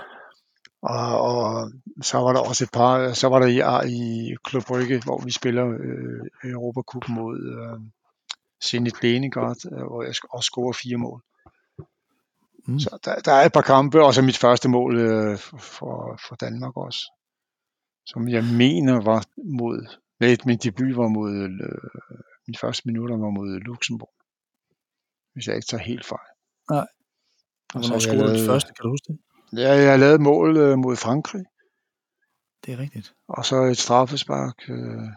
Og, og så var der også et par, så var der i, i Klub Brygge, hvor vi spiller øh, Europacup mod øh, Zenit Leningrad, øh, hvor jeg også scorer fire mål. Mm. Så der, der er et par kampe, og så mit første mål øh, for, for Danmark også, som jeg mener var mod, nej, min debut var mod, øh, min første minutter var mod Luxembourg, hvis jeg ikke tager helt fejl. Nej. Og Hvornår scorede du det første, kan du huske det? Ja, jeg har lavet mål øh, mod Frankrig. Det er rigtigt. Og så et straffespark øh,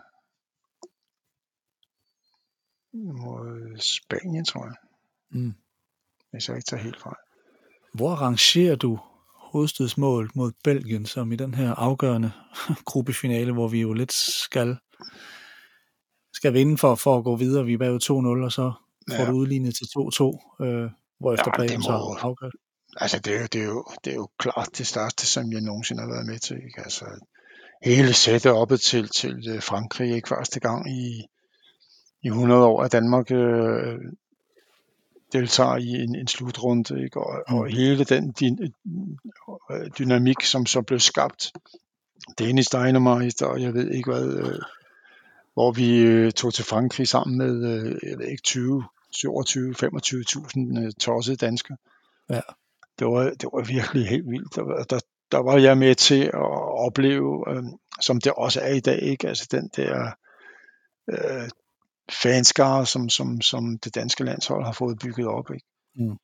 mod Spanien, tror jeg. Mm. Hvis jeg ikke tager helt fejl. Hvor rangerer du hovedstødsmål mod Belgien, som i den her afgørende gruppefinale, hvor vi jo lidt skal, skal vinde for, for at gå videre. Vi er bagud 2-0, og så får Ja. du udlignet til 2-2, øh, hvorefter Ja, det Preben så afgør. Altså, det er, jo, det, er jo, det er jo klart det største, som jeg nogensinde har været med til. Ikke? Altså, hele setup'et til, til øh, Frankrig, ikke første gang i, i 100 år, at Danmark øh, deltager i en, en slutrunde, ikke? Og, og Mm. hele den din, øh, dynamik, som så blev skabt. Dennis Dynamite, og jeg ved ikke hvad, øh, hvor vi øh, tog til Frankrig sammen med, øh, jeg ved ikke, 20, 27, 25.000 øh, tossede danskere. Ja. Det var, det var virkelig helt vildt. Der, der, der var jeg med til at opleve, øh, som det også er i dag, ikke? Altså den der øh, fanskare, som, som, som det danske landshold har fået bygget op, ikke? Mm.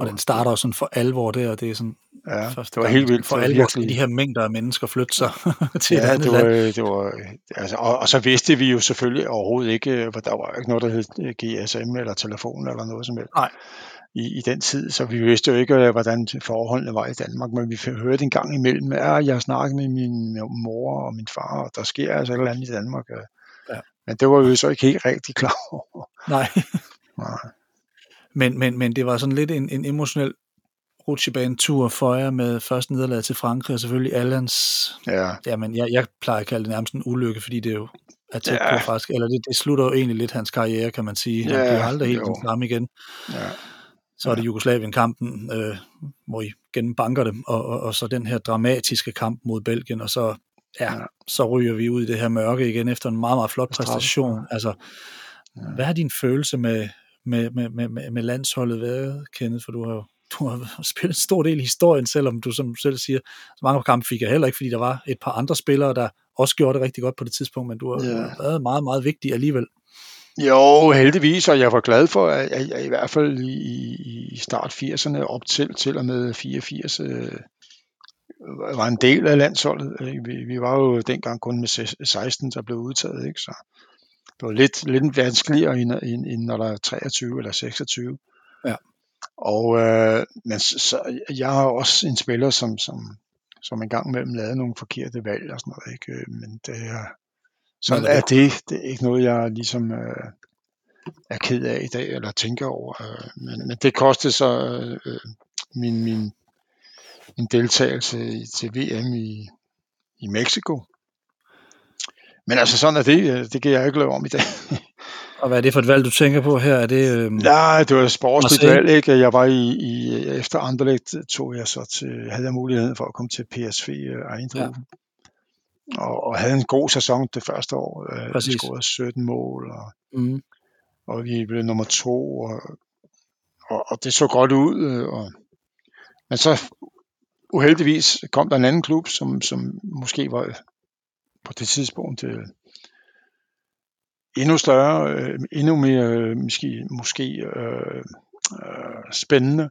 Og den starter jo sådan for alvor der, og det er sådan Ja, første det var helt vildt. For alvor skal virkelig- de her mængder af mennesker flytte sig til et ja, andet det var, land. det var, altså, og, og så vidste vi jo selvfølgelig overhovedet ikke, for der var ikke noget, der hed øh, GSM eller telefon eller noget som helst Nej. I, i den tid, så vi vidste jo ikke, øh, hvordan forholdene var i Danmark, men vi hørte en gang imellem, at ja, jeg snakkede med min mor og min far, og der sker altså et eller andet i Danmark. øh. Ja. Men det var vi jo så ikke helt rigtig klar over. Nej, Nej. men, men, men det var sådan lidt en, en emotionel rutsjebanetur for jer med først nederlaget til Frankrig, og selvfølgelig Allans, Ja, jamen jeg, jeg plejer at kalde det nærmest en ulykke, fordi det jo er tæt Ja. på faktisk, eller det, det slutter jo egentlig lidt hans karriere, kan man sige. Han Ja, bliver aldrig helt jo. den samme igen. ja, Så er det Jugoslavien-kampen, øh, hvor I gennembanker dem, og, og, og så den her dramatiske kamp mod Belgien, og så, ja, Ja. så ryger vi ud i det her mørke igen efter en meget, meget flot præstation. Altså, Ja. hvad har din følelse med, med, med, med, med, landsholdet været, Kenneth? For du har jo du har spillet en stor del i historien, selvom du som selv siger, så mange kampe fik jeg heller ikke, fordi der var et par andre spillere, der også gjorde det rigtig godt på det tidspunkt, men du har Ja. ja. været meget, meget vigtig alligevel. Jo, heldigvis, og jeg var glad for, at jeg, jeg i hvert fald i, i start 80'erne op til, til og med 84 øh, var en del af landsholdet. Ikke? Vi, vi var jo dengang kun med se- 16, der blev udtaget, ikke? så det var lidt, lidt vanskeligere, end, end, end når der er 23 eller 26. Ja. Og øh, men så, så, jeg har også en spiller, som, som, som en gang imellem lavede nogle forkerte valg og sådan noget, ikke? Øh, men det er, sådan er det. Det er ikke noget, jeg ligesom øh, er ked af i dag, eller tænker over. Øh, men, men det kostede så øh, min, min, min deltagelse i, til VM i, i Mexico. Men altså sådan er det. øh, Det kan jeg ikke lave om i dag. Og hvad er det for et valg, du tænker på her? Er det, øhm, Nej, det var et sportsligt valg, ikke? Jeg var i, i efter Anderlecht tog jeg så til, havde jeg muligheden for at komme til PSV øh, Eindhoven. Ja. Og, og havde en god sæson det første år. Øh, scorede 17 mål, og, mm, og vi blev nummer to, og, og, og det så godt ud. øh, Og, men så uheldigvis kom der en anden klub, som, som måske var på det tidspunkt øh, endnu større, øh, endnu mere øh, måske, måske øh, øh, spændende,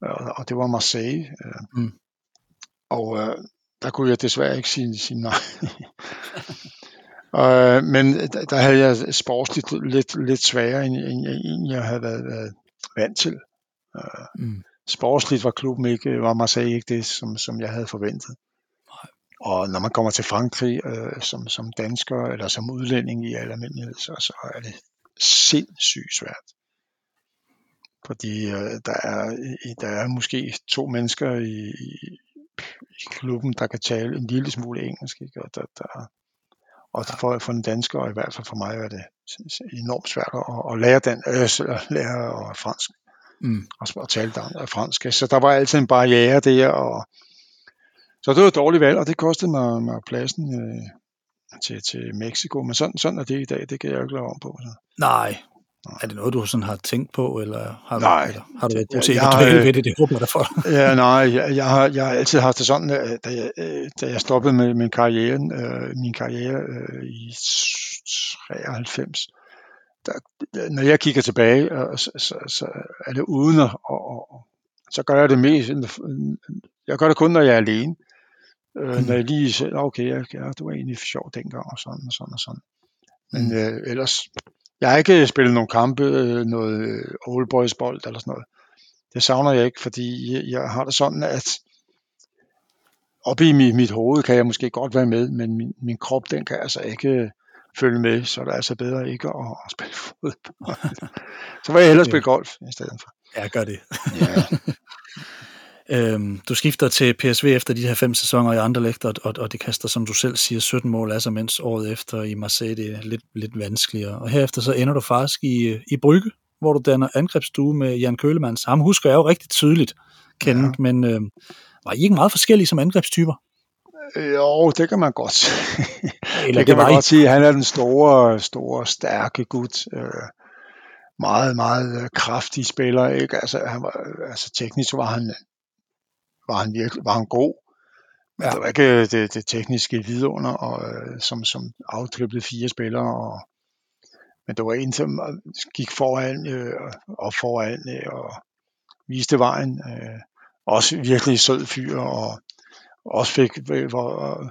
og, og det var Marseille. Øh. Mm. Og øh, der kunne jeg desværre ikke sige, sige nej. øh, men der, havde jeg sportsligt lidt, lidt sværere, end, end, end jeg havde været, været vant til. Øh, mm, sportsligt var klubben ikke, var Marseille ikke det, som, som jeg havde forventet. Og når man kommer til Frankrig øh, som, som dansker eller som udlænding i al almindelighed, så, så er det sindssygt svært. Fordi øh, der, er, der er måske to mennesker i, i, klubben, der kan tale en lille smule engelsk. Ikke? Og, der, der, og for, for en dansker, og i hvert fald for mig, er det enormt svært at, at lære, den, øh, lære fransk mm. og, og tale dan- fransk. Så der var altid en barriere der, og så det var et dårligt valg, og det kostede mig, mig pladsen øh, til, til Mexico. Men sådan, sådan er det i dag, det kan jeg jo ikke lave om på. Så. Nej. Er det noget, du sådan har tænkt på, eller har, Nej. du, eller har du været god til jeg at dvæle øh, ved det? Det håber jeg for. Ja, nej, jeg, jeg, har, jeg har altid haft det sådan, at da jeg, øh, da jeg stoppede med min karriere, øh, min karriere øh, i 93, der, når jeg kigger tilbage, øh, så, så, så er det uden at, og, og, så gør jeg det mest, jeg gør det kun, når jeg er alene. Øh, Mm. når jeg lige siger, okay, ja, ja, det var egentlig sjovt dengang, og sådan og sådan og sådan. Men Mm. øh, ellers, Jeg har ikke spillet nogle kampe, øh, noget old boys bold eller sådan noget. Det savner jeg ikke, fordi jeg, jeg har det sådan, at oppe i mit, mit hoved kan jeg måske godt være med, men min, min krop, den kan altså ikke følge med, så det er altså bedre ikke at, at spille fodbold. så vil jeg hellere spille golf i stedet for. Ja, gør det. Ja. Øhm, du skifter til PSV efter de her fem sæsoner i Anderlecht, og, og, og det kaster, som du selv siger, 17 mål, altså mens året efter i Marseille det er lidt, lidt vanskeligere. Og herefter så ender du faktisk i, i Brygge, hvor du danner angrebsstue med Jan Kølemanns. Ham husker jeg jo rigtig tydeligt kendt, ja. men øh, var I ikke meget forskellige som angrebstyper? Jo, det kan man godt. Eller det kan man I... godt sige. Han er den store, store, stærke gut. Øh, meget, meget øh, kraftig spiller. Ikke? Altså, han var, altså teknisk var han, var han virkelig var han god. Men ja. det var ikke øh, det, det tekniske vidunder, og, som, som aftrippede fire spillere. Og, men det var en, som gik foran øh, og foran øh, og viste vejen. Øh, også virkelig sød fyr, og også fik hvor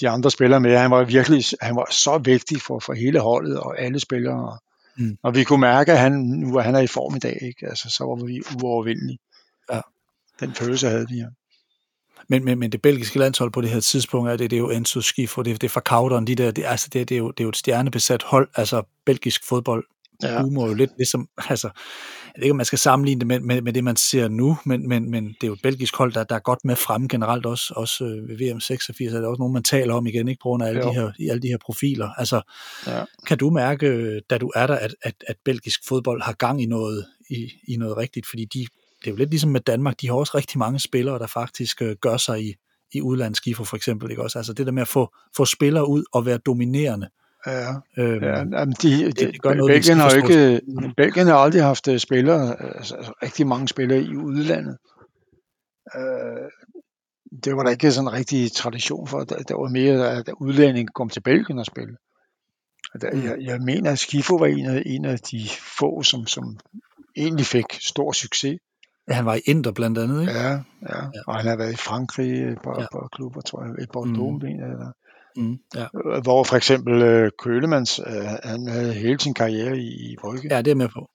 de andre spillere med. Han var virkelig han var så vigtig for, for hele holdet og alle spillere. Mm. Og vi kunne mærke, at han, nu er han er i form i dag, ikke? Altså, så var vi uovervindelige. Den følelse havde vi, ja. Men, men, men det belgiske landshold på det her tidspunkt, er det, det er jo Enzo Schifo, det, det er fra Kauteren, de der, det, altså det, det, er jo, det er jo et stjernebesat hold, altså belgisk fodbold ja. humor jo lidt ligesom, altså, jeg ved ikke, om man skal sammenligne det med, med, med det, man ser nu, men, men, men det er jo et belgisk hold, der, der er godt med frem generelt også, også øh, ved VM 86, er det også nogen, man taler om igen, ikke på grund af alle, de her, alle de her profiler. Altså, ja. kan du mærke, da du er der, at, at, at belgisk fodbold har gang i noget, i, i noget rigtigt, fordi de, det er jo lidt ligesom med Danmark, de har også rigtig mange spillere, der faktisk øh, gør sig i, i udlandsskifer for eksempel, ikke også? Altså det der med at få, få spillere ud og være dominerende, Ja, øhm, ja jamen de, de, det, det noget, Belgien, har ikke, Belgien har aldrig haft øh, spillere, altså, altså rigtig mange spillere i udlandet. Øh, det var der ikke sådan en rigtig tradition for. Der, der var mere, at udlændinge kom til Belgien og spille. Mm. jeg, jeg mener, at Skifo var en af, en af de få, som, som egentlig fik stor succes. Ja, han var i Inter blandt andet, ikke? Ja, ja. ja. og han har været i Frankrig på, ja. på klubber, tror jeg, i Bordeaux, mm. eller Mm, ja. Øh, hvor for eksempel øh, Kølemans, øh, han havde hele sin karriere i, i Brygge. Ja, det er med på.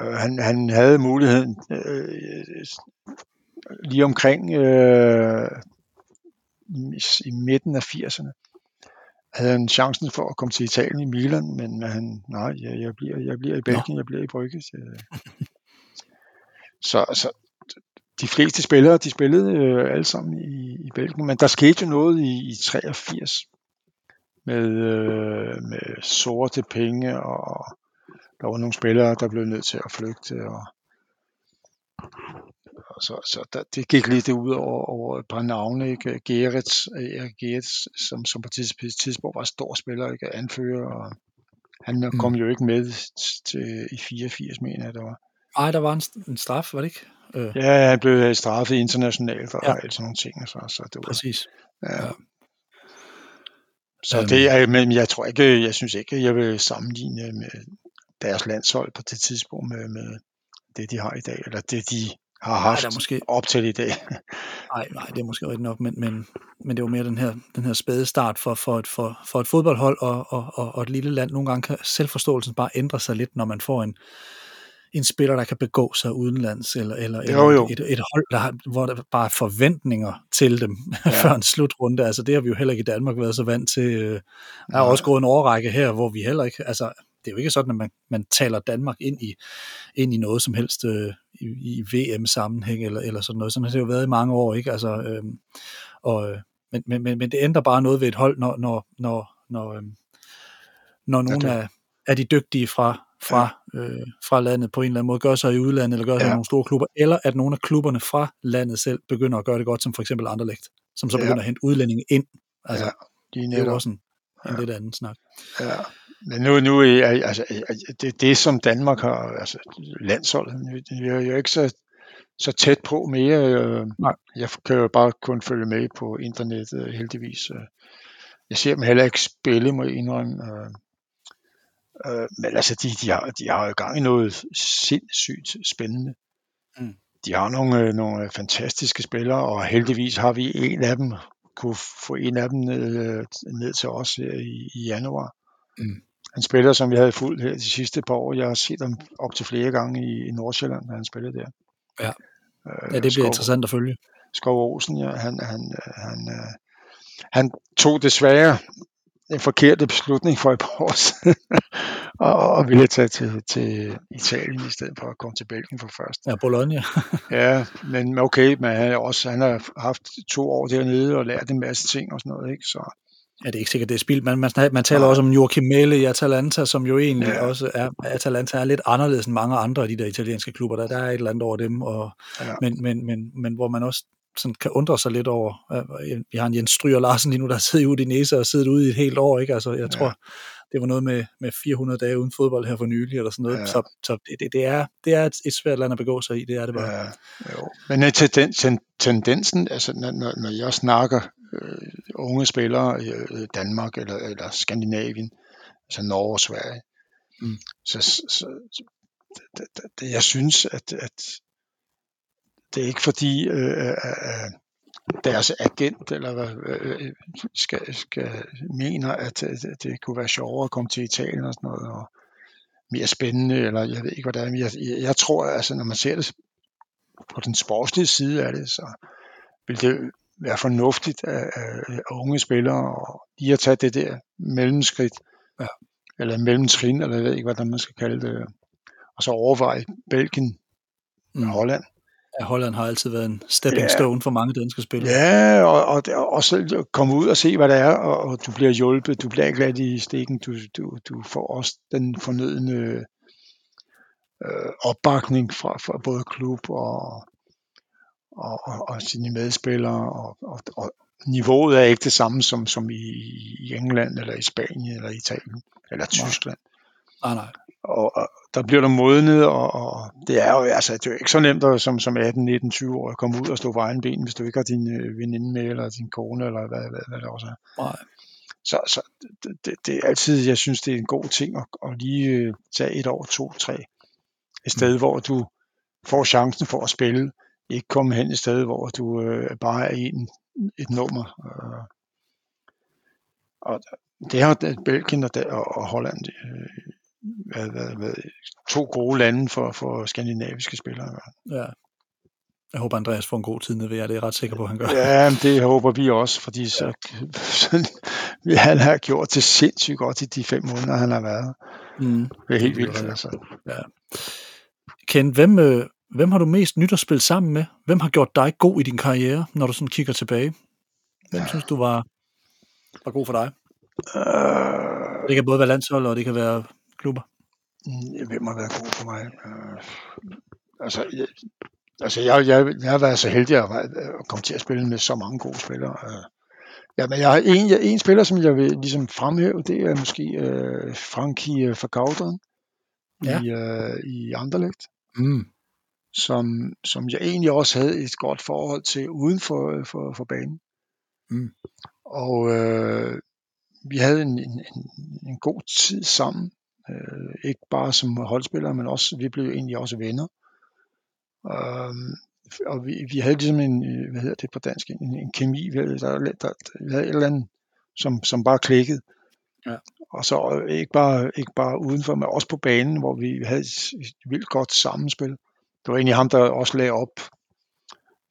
Øh, han, han havde muligheden øh, lige omkring øh, i, i midten af 80'erne havde han chancen for at komme til Italien i Milan, men han, nej, jeg, jeg, bliver, jeg bliver i Belgien, jeg bliver i Brygge. Så, så, så de fleste spillere, de spillede øh, alle sammen i, i Belgien, men der skete jo noget i, i 83 med, øh, med sorte penge, og der var nogle spillere, der blev nødt til at flygte, og, og så, så der, det gik lidt ud over, over et par navne, ikke? Gerets, Erik Gerets, som, som på et tidspunkt var stor spiller, ikke? Anfører, og han mm. kom jo ikke med til, i 84, mener jeg, der var. Nej, der var en, en straf, var det ikke? Øh. Ja, han blev straffet internationalt og ja. alt sådan nogle ting. Så, så det var, Præcis. Ja. ja. Så um, det er, men jeg tror ikke, jeg synes ikke, jeg vil sammenligne med deres landshold på det tidspunkt med, med det, de har i dag, eller det, de har haft nej, måske... op til i dag. nej, nej, det er måske rigtigt nok, men, men, men det var mere den her, den her spæde start for, for, et, for, for et fodboldhold og, og, og, og et lille land. Nogle gange kan selvforståelsen bare ændre sig lidt, når man får en, en spiller, der kan begå sig udenlands, eller, eller, jo, jo. Et, et hold, der har, hvor der bare er forventninger til dem ja. før en slutrunde. Altså det har vi jo heller ikke i Danmark været så vant til. Øh, der er også gået en overrække her, hvor vi heller ikke, altså det er jo ikke sådan, at man, man taler Danmark ind i, ind i noget som helst øh, i, i VM-sammenhæng eller, eller sådan noget. Sådan har det jo været i mange år, ikke? Altså, øh, og, men, men, men, men det ændrer bare noget ved et hold, når, når, når, når, øh, når nogle ja, af, af de dygtige fra, fra, ja. øh, fra landet på en eller anden måde, gør sig i udlandet, eller gør sig ja. i nogle store klubber, eller at nogle af klubberne fra landet selv begynder at gøre det godt, som for eksempel Anderlecht, som så begynder ja. at hente udlændinge ind. Altså, ja, de det er jo også en, en ja. lidt anden snak. Ja. Men nu, nu er, altså, det, det, som Danmark har, altså landsholdet, det er jo ikke så, så tæt på mere. Øh, Nej. Jeg kan jo bare kun følge med på internettet, heldigvis. Jeg ser dem heller ikke spille, må jeg indrømme. Øh, men altså, de, de, har, de har jo gang i noget sindssygt spændende. Mm. De har nogle, øh, nogle fantastiske spillere, og heldigvis har vi en af dem, kunne få en af dem ned, ned til os her i, i januar. Mm. Han spiller, som vi havde fulgt her de sidste par år. Jeg har set ham op til flere gange i, i Nordsjælland, når han spillede der. Ja, øh, ja det bliver Skov, interessant at følge. Skov Olsen, ja, han, han, han, øh, han tog desværre en forkert beslutning for et par år siden, og, og ville tage til, til Italien i stedet for at komme til Belgien for først. Ja, Bologna. ja, men okay, men han, også, han har haft to år dernede og lært en masse ting og sådan noget, ikke? Så, Ja, det er ikke sikkert, det er spildt. Man, man, man taler ja. også om Joachim Mæle i Atalanta, som jo egentlig ja. også er, Atalanta er lidt anderledes end mange andre af de der italienske klubber. Der, der er et eller andet over dem, og, ja. men, men, men, men hvor man også sådan kan undre sig lidt over. Vi har en Jens Stryger Larsen lige nu, der sidder i Udinese og siddet ude i et helt år, ikke? Altså, jeg tror, ja. det var noget med, med 400 dage uden fodbold her for nylig, eller sådan noget. Ja. Så, så det, det, er, det er et, et svært land at begå sig i, det er det bare. Ja, jo. Men uh, ten, ten, tendensen, altså når, når jeg snakker øh, unge spillere i øh, Danmark eller, eller Skandinavien, altså Norge og Sverige, mm. så, så, så det, det, jeg synes, at, at det er ikke fordi øh, øh, øh deres agent eller hvad øh, skal, skal mener, at det, det kunne være sjovere at komme til Italien og sådan noget, og mere spændende, eller jeg ved ikke, hvad det er. Jeg, jeg, jeg tror, altså, når man ser det på den sportslige side af det, så vil det være fornuftigt af, af unge spillere og lige at tage det der mellemskridt, ja. eller mellemtrin, eller jeg ved ikke, hvad man skal kalde det, og så overveje Belgien og mm. Holland Ja, Holland har altid været en stepping ja. stone for mange danske spillere. Ja, og, og, og så komme ud og se, hvad det er, og, og du bliver hjulpet, du bliver ikke ladt i stikken, du, du, du får også den fornødende øh, opbakning fra, fra både klub og, og, og, og sine medspillere, og, og, og niveauet er ikke det samme som, som i, i England, eller i Spanien, eller Italien, eller Tyskland. Nej, nej og, og der bliver der modnet, og, og det er jo altså, det er jo ikke så nemt at, som, som 18, 19, 20 år at komme ud og stå på egen ben, hvis du ikke har din øh, veninde med, eller din kone, eller hvad, hvad, hvad det også er. Nej. Så, så det, det, er altid, jeg synes, det er en god ting at, at lige øh, tage et år, to, tre. Et sted, mm. hvor du får chancen for at spille, ikke komme hen et sted, hvor du øh, bare er en, et nummer. Øh. Og det har Belgien og, og Holland øh, hvad, hvad, hvad, to gode lande for, for skandinaviske spillere. Ja. Jeg håber, Andreas får en god tid nede ved jer. Det er jeg ret sikker på, at han gør. Ja, det håber vi også, fordi så, så, han har gjort det sindssygt godt i de fem måneder, han har været. Mm. Det er helt vildt. Altså. Ja. Ken, hvem, øh, hvem har du mest nyt at spille sammen med? Hvem har gjort dig god i din karriere, når du sådan kigger tilbage? Hvem ja. synes du var, var god for dig? Uh... Det kan både være landshold, og det kan være klubber? Mm, hvem har været god for mig? Øh, altså, jeg, altså jeg, jeg, jeg har været så heldig at, at komme til at spille med så mange gode spillere. Øh, ja, men jeg har en, jeg, en spiller, som jeg vil ligesom fremhæve, det er måske øh, Frankie øh, Vergauderen ja. i, øh, i Anderlecht. Mm. Som, som jeg egentlig også havde et godt forhold til uden for, for, for banen. Mm. Og øh, vi havde en, en, en god tid sammen. Øh, ikke bare som holdspillere, men også, vi blev egentlig også venner. Øh, og vi, vi havde ligesom en, hvad hedder det på dansk, en, en kemi, vi havde, der, der, der, vi havde et eller andet, som, som bare klikkede. Ja. Og så ikke bare, ikke bare udenfor, men også på banen, hvor vi havde et vildt godt sammenspil. Det var egentlig ham, der også lagde op,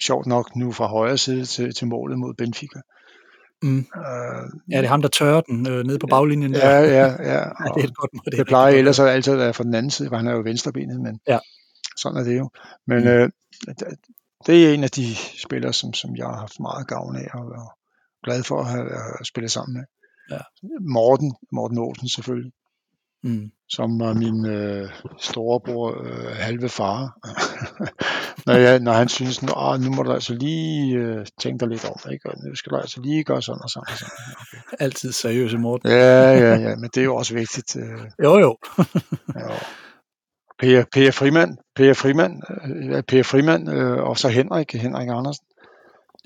sjovt nok nu fra højre side til, til målet mod Benfica. Mm. Uh, ja, det er ham, der tørrer den øh, nede på baglinjen. Der. Ja, ja, ja. ja det, er et godt, det, det plejer ellers at altid være fra den anden side, for han er jo venstrebenet, men ja. sådan er det jo. Men mm. øh, det er en af de spillere, som, som jeg har haft meget gavn af, og glad for at have, at spille sammen med. Ja. Morten, Morten Olsen selvfølgelig mm. som var min øh, storebror, øh, halve far. når, jeg, når han synes, nu, ah, nu må du altså lige øh, tænke dig lidt om, ikke? og nu skal du altså lige gøre sådan og sådan. Og sådan. Okay. Altid seriøse Morten. ja, ja, ja, men det er jo også vigtigt. Øh. Jo, jo. ja. Per, per Frimand, Per Frimand, øh, Per Frimand øh, og så Henrik, Henrik Andersen.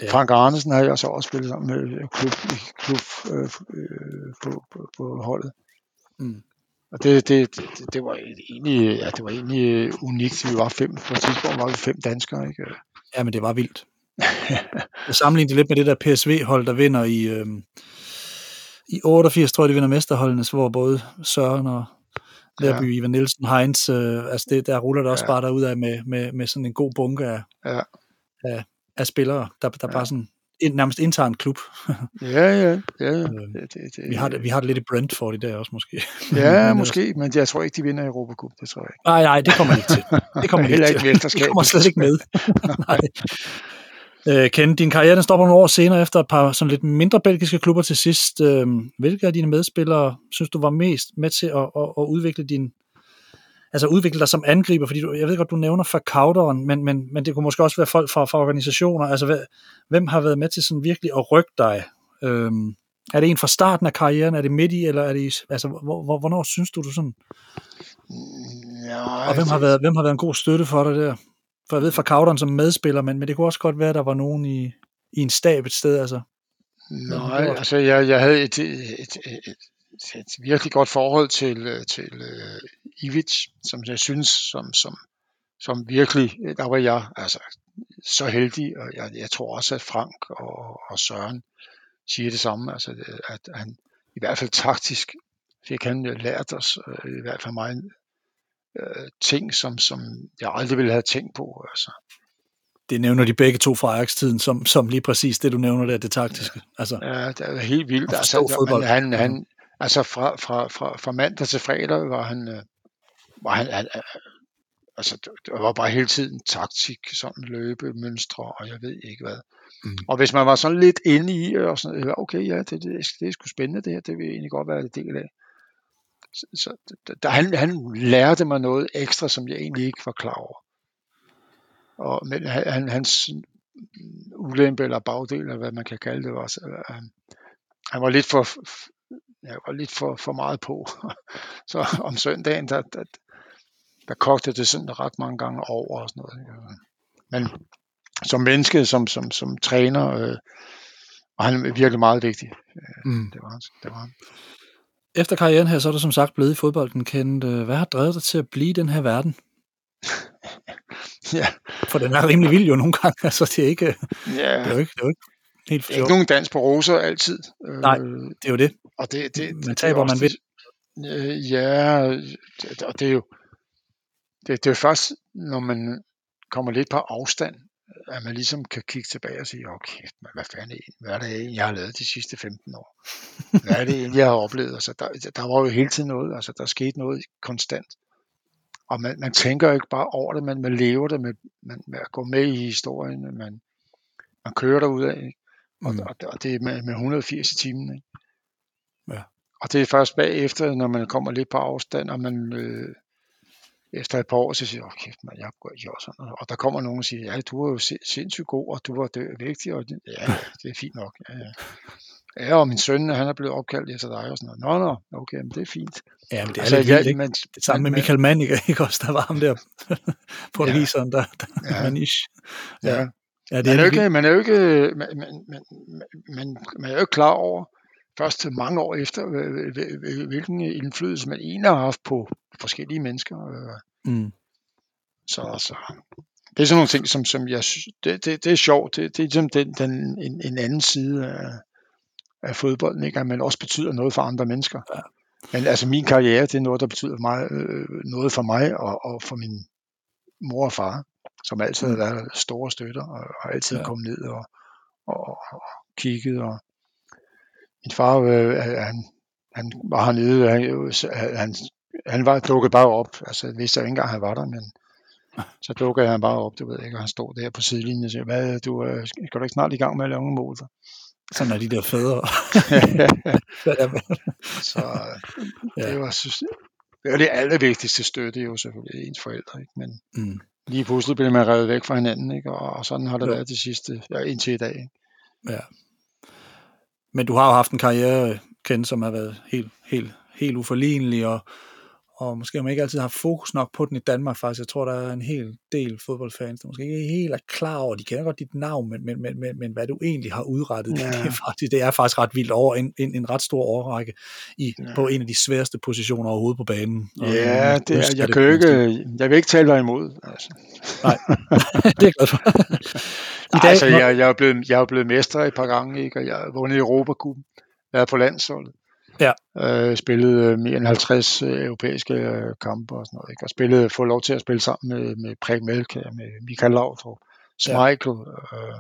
Ja. Frank Arnesen har jeg så også spillet sammen med klub, klub øh, øh, på, på, på holdet. Mm. Og det, det, det, det var egentlig, ja, det var egentlig unikt. Vi var fem, på et tidspunkt var vi fem danskere, ikke? Ja, men det var vildt. Jeg sammenligner det lidt med det der PSV-hold, der vinder i, øh, i 88 tror jeg, de vinder mesterholdene, hvor både Søren og Lærby, ja. Ivan Nielsen, Heinz, øh, altså det, der ruller det også ja. bare derud af med, med, med sådan en god bunke af, ja. af, af spillere, der, der ja. bare sådan nærmest indtager en klub. ja, ja, ja. Øh, det, det, det, vi, har det, vi har det lidt i Brentford i dag også måske. ja, men, måske, men jeg tror ikke, de vinder Europa Cup, det tror jeg ikke. Nej, nej, det kommer ikke til. Det kommer ikke til. Det kommer slet ikke med. nej. Øh, Ken, din karriere den stopper nogle år senere efter et par sådan lidt mindre belgiske klubber til sidst. Øh, hvilke af dine medspillere synes du var mest med til at, at, at udvikle din altså udvikle dig som angriber, fordi du, jeg ved godt, du nævner Kauderen, men, men, men det kunne måske også være folk fra, fra organisationer. Altså, hvem har været med til sådan virkelig at rykke dig? Øhm, er det en fra starten af karrieren? Er det midt i? Eller er det, altså, hvor, hvor, hvornår synes du, du sådan... Ja, og hvem har, været, hvem har været en god støtte for dig der? For jeg ved fra Kauderen som medspiller, men, men det kunne også godt være, at der var nogen i, i en stab et sted, altså. Nej, altså jeg, jeg havde et, et, et, et, et virkelig godt forhold til, til uh, Ivic, som jeg synes, som, som, som virkelig, der var jeg altså, så heldig, og jeg, jeg tror også, at Frank og, og Søren siger det samme, altså, at han i hvert fald taktisk fik han lært os, øh, i hvert fald mig, øh, ting, som, som jeg aldrig ville have tænkt på. Altså. Det nævner de begge to fra Ajax-tiden, som, som lige præcis det, du nævner der, det taktiske. Altså, ja, det er helt vildt. Altså, men han, han, altså fra, fra, fra, fra mandag til fredag var han, øh, var han, han altså det var bare hele tiden taktik, sådan løbe, mønstre, og jeg ved ikke hvad. Mm. Og hvis man var sådan lidt inde i, og sådan, okay, ja, det, det, det er sgu spændende det her, det vil egentlig godt være en del af. Så, så der, han, han lærte mig noget ekstra, som jeg egentlig ikke var klar over. Og, men han, hans ulempe eller bagdel, eller hvad man kan kalde det, var, uh, han var lidt for, jeg var lidt for, for meget på. så om søndagen, der, der, der kogte det sådan ret mange gange over og sådan noget. Men som menneske, som, som, som træner, øh, var han virkelig meget vigtig. Mm. Det var han. Det var han. Efter karrieren her, så er du som sagt blevet i fodbolden kendt. Hvad har drevet dig til at blive i den her verden? ja. For den er rimelig vild jo nogle gange, altså det er ikke, ja. det er jo ikke, det er jo ikke helt for Ikke nogen dans på roser altid. Nej, det er jo det. Og det, det, man taber, man vil. Øh, ja, og det er jo det, det er først, når man kommer lidt på afstand, at man ligesom kan kigge tilbage og sige, okay, hvad fanden er, hvad er det egentlig, jeg har lavet de sidste 15 år? Hvad er det egentlig, jeg har oplevet? Altså, der, der var jo hele tiden noget, altså der skete noget konstant. Og man, man tænker ikke bare over det, men man lever det med, man, med at gå med i historien, man, man kører derud af, ikke? Og, mm. og, og det er med, med 180 i timen. Ikke? Ja. Og det er først bagefter, når man kommer lidt på afstand, og man øh, efter et par år, så siger jeg, okay, man, jeg gjort sådan noget. Og der kommer nogen og siger, ja, du var jo sindssygt god, og du var vigtig, og ja, det er fint nok. Ja, ja. Ja, og min søn, han er blevet opkaldt efter dig og sådan noget. Nå, nå, okay, men det er fint. Ja, men det er altså, lidt vildt, ikke? Men, det samme med Michael Manning, ikke også? Der var ham der, portugiseren, ja. der, der ja. Manish. Ja. ja. Ja, det man, er jo ikke, man er jo ikke, man, man, man, man, man er jo ikke klar over, først mange år efter, hvilken indflydelse man egentlig har haft på forskellige mennesker. Mm. Så, så det er sådan nogle ting, som, som jeg det, det, det er sjovt. Det, det er ligesom den, den, en, en anden side af, af fodbolden, ikke? at man også betyder noget for andre mennesker. Ja. Men altså min karriere, det er noget, der betyder meget, øh, noget for mig og, og for min mor og far, som altid har mm. været store støtter og, og altid ja. kommet ned og, og, og kigget. Og min far, øh, han, han var hernede, han, han, han var dukket bare op. Altså, jeg vidste ikke engang, han var der, men så dukkede han bare op, du ved ikke, og han stod der på sidelinjen og siger, hvad, du, øh, skal du ikke snart i gang med at lave nogle mål? Sådan er de der fædre. så det var, det var det allervigtigste støtte jo selvfølgelig, ens forældre, ikke? men mm. lige pludselig blev man revet væk fra hinanden, ikke? Og, og sådan har det jo. været de sidste, ja, indtil i dag. Ikke? Ja. Men du har jo haft en karriere, Ken, som har været helt, helt, helt uforlignelig, og, og måske man ikke altid har fokus nok på den i Danmark faktisk. Jeg tror, der er en hel del fodboldfans, der måske ikke helt er klar over, de kender godt dit navn, men, men, men, men, men hvad du egentlig har udrettet, ja. det, er faktisk, det er faktisk ret vildt over en, en, en ret stor overrække i, ja. på en af de sværeste positioner overhovedet på banen. Og, ja, det er, jeg, jeg, kan ikke, jeg vil ikke tale dig imod. Altså. Nej, det er glad for. I dag, altså, jeg, jeg, er blevet, jeg er blevet mester et par gange, ikke? og jeg har vundet Europacupen, været på landsholdet. Ja. Øh, spillede mere end 50 øh, europæiske øh, kampe og sådan noget. Ikke? Og spillede, få lov til at spille sammen med, med Præg Melke, med Michael Laudrup, Schmeichel, ja. øh,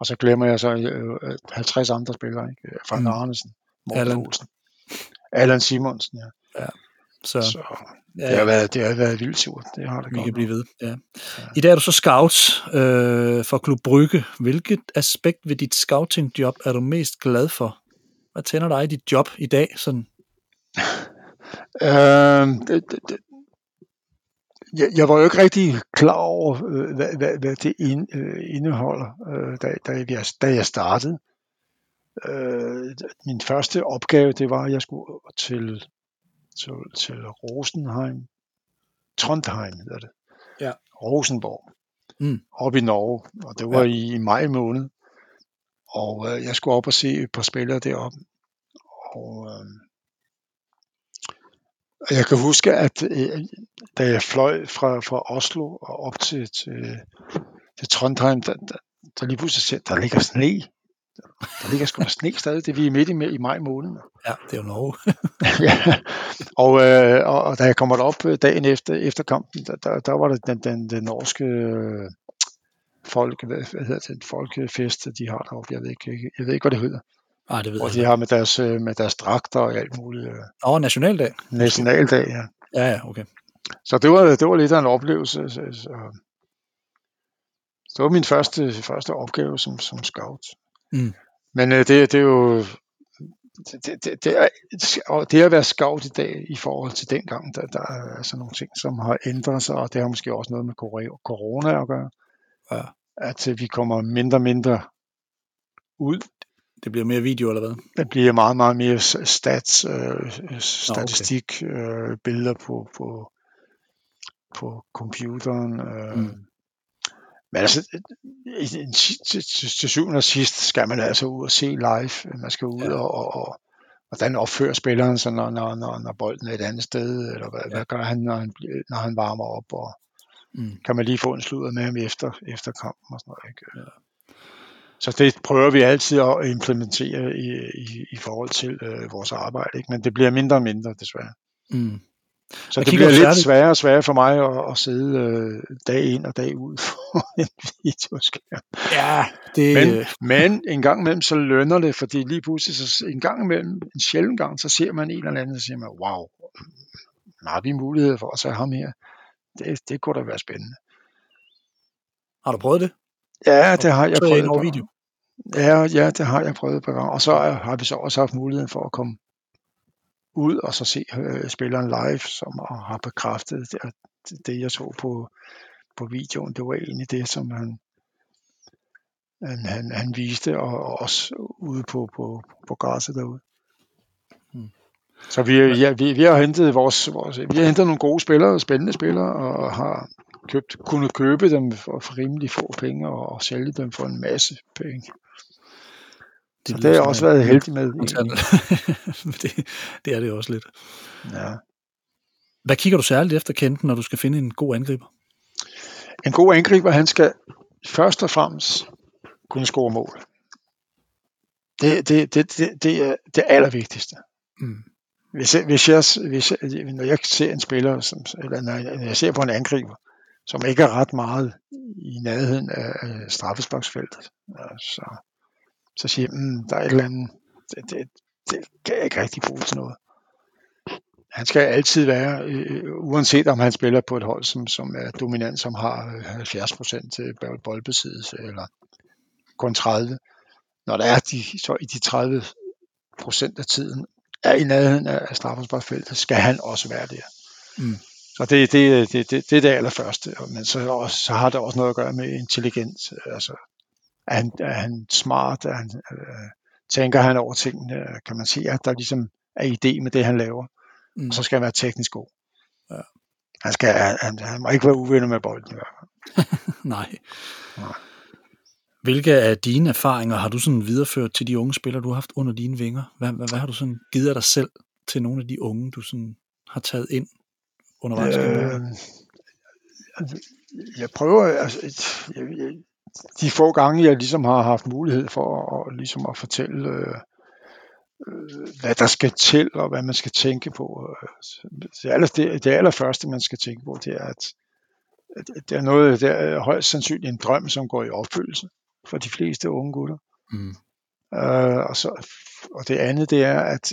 og så glemmer jeg så øh, 50 andre spillere, ikke? Frank mm. Arnesen, Morten Allen. Olsen, Allan Simonsen, ja. ja. Så, så ja, det, har været, det har været vildt surt. Det har det vi godt kan blive ved. Ja. ja. I dag er du så scout øh, for Klub Brygge. Hvilket aspekt ved dit scouting-job er du mest glad for? Hvad tænder dig i dit job i dag? Sådan? øh, det, det, jeg, jeg var jo ikke rigtig klar over, øh, hvad, hvad, hvad det ind, øh, indeholder, øh, da, da, jeg, da jeg startede. Øh, min første opgave, det var, at jeg skulle til, til, til Rosenheim, Trondheim hedder det. Ja. Rosenborg. Mm. Op i Norge, og det var ja. i, i maj måned. Og øh, jeg skulle op og se et par spillere deroppe. Og øh, jeg kan huske, at øh, da jeg fløj fra, fra Oslo og op til, til, til Trondheim, der, der, der lige pludselig ser, der ligger sne. Der ligger sgu sne stadig, det vi er midt i, i maj måned. Ja, det er jo Norge. ja, og, øh, og, og da jeg kommer op øh, dagen efter, efter kampen, der, der, der var det den, den, den norske øh, folk, hvad, hedder det, folkefest, de har deroppe. Jeg ved ikke, jeg ved ikke hvad det hedder. Nej, det ved og de har med deres, øh, med deres dragter og alt muligt. Øh. Åh, oh, nationaldag. Nationaldag, ja. Ja, ja, okay. Så det var, det var lidt af en oplevelse. Så, så, det var min første, første opgave som, som scout. Mm. Men øh, det, det er jo det, det, det, er, det at være scout i dag i forhold til dengang, der, der er altså nogle ting, som har ændret sig, og det har måske også noget med corona at gøre. Ja. At øh, vi kommer mindre og mindre ud det bliver mere video, eller hvad? Det bliver meget, meget mere stats, øh, statistik, okay. øh, billeder på, på, på computeren. Øh. Mm. Men altså, til, til, til syvende og sidst skal man altså ud og se live. Man skal ud ja. og, og, og hvordan opfører spilleren sig, når, når, når, når bolden er et andet sted, eller hvad, ja. hvad gør han, når han, når han varmer op, og mm. kan man lige få en sludder med ham efter, efter kampen og sådan noget. Ikke? Ja. Så det prøver vi altid at implementere i, i, i forhold til øh, vores arbejde, ikke? men det bliver mindre og mindre desværre. Mm. Så jeg det bliver lidt særligt. sværere og sværere for mig at, at sidde øh, dag ind og dag ud for en videoskærm. Ja, det... Men, men en gang imellem så lønner det, fordi lige pludselig så en gang imellem, en sjældent gang, så ser man en eller anden, og så siger man, wow, har vi mulighed for at tage ham her? Det, det kunne da være spændende. Har du prøvet det? Ja, det har jeg prøvet. Over video. Ja, ja, det har jeg prøvet på gang. Og så har vi så også haft muligheden for at komme ud og så se øh, spilleren live, som har bekræftet det, det, jeg så på, på videoen. Det var egentlig det, som han, han, han, han viste, og, og også ude på, på, på græsset derude. Hmm. Så vi, ja, vi, vi har hentet vores, vores, vi har hentet nogle gode spillere, spændende spillere, og har købt, kunne købe dem for, for rimelig få penge og, og sælge dem for en masse penge. Det, så det har jeg også været heldig med. det, det er det også lidt. Ja. Hvad kigger du særligt efter Kenten, når du skal finde en god angriber? En god angriber, han skal først og fremmest kunne score mål. Det, det, det, det, det er det allervigtigste. Mm. Hvis, jeg, hvis, jeg, hvis jeg, når jeg ser en spiller, som, eller når jeg, når jeg ser på en angriber, som ikke er ret meget i nærheden af straffesparksfeltet, øh, så, så siger jeg, mm, der er et eller andet, det, det, det kan jeg ikke rigtig bruge til noget. Han skal altid være, øh, uanset om han spiller på et hold, som, som er dominant, som har 70% til boldbesiddelse, eller kun 30. Når der er de, så i de 30 procent af tiden er i nærheden af straffesparksfeltet, skal han også være der. Mm. Så det, det, det, det, det er det allerførste. Men så, også, så har det også noget at gøre med intelligens. Altså, er han, er han smart? Er han, øh, tænker han over tingene? Kan man se, at der ligesom er idé med det, han laver? Mm. Og så skal han være teknisk god. Ja. Han, skal, han, han må ikke være uvenner med bolden i hvert fald. Nej. Nej. Hvilke af dine erfaringer har du sådan videreført til de unge spillere, du har haft under dine vinger? Hvad, hvad, hvad har du sådan givet af dig selv til nogle af de unge, du sådan har taget ind undervejs? Øh, altså, jeg prøver, altså, jeg, jeg, de få gange, jeg ligesom har haft mulighed for at, ligesom at fortælle øh, øh, hvad der skal til, og hvad man skal tænke på. Øh, det, aller, det, det allerførste, man skal tænke på, det er, at, at det er noget, der er højst sandsynligt en drøm, som går i opfyldelse for de fleste unge gutter. Mm. Uh, og, så, og det andet, det er, at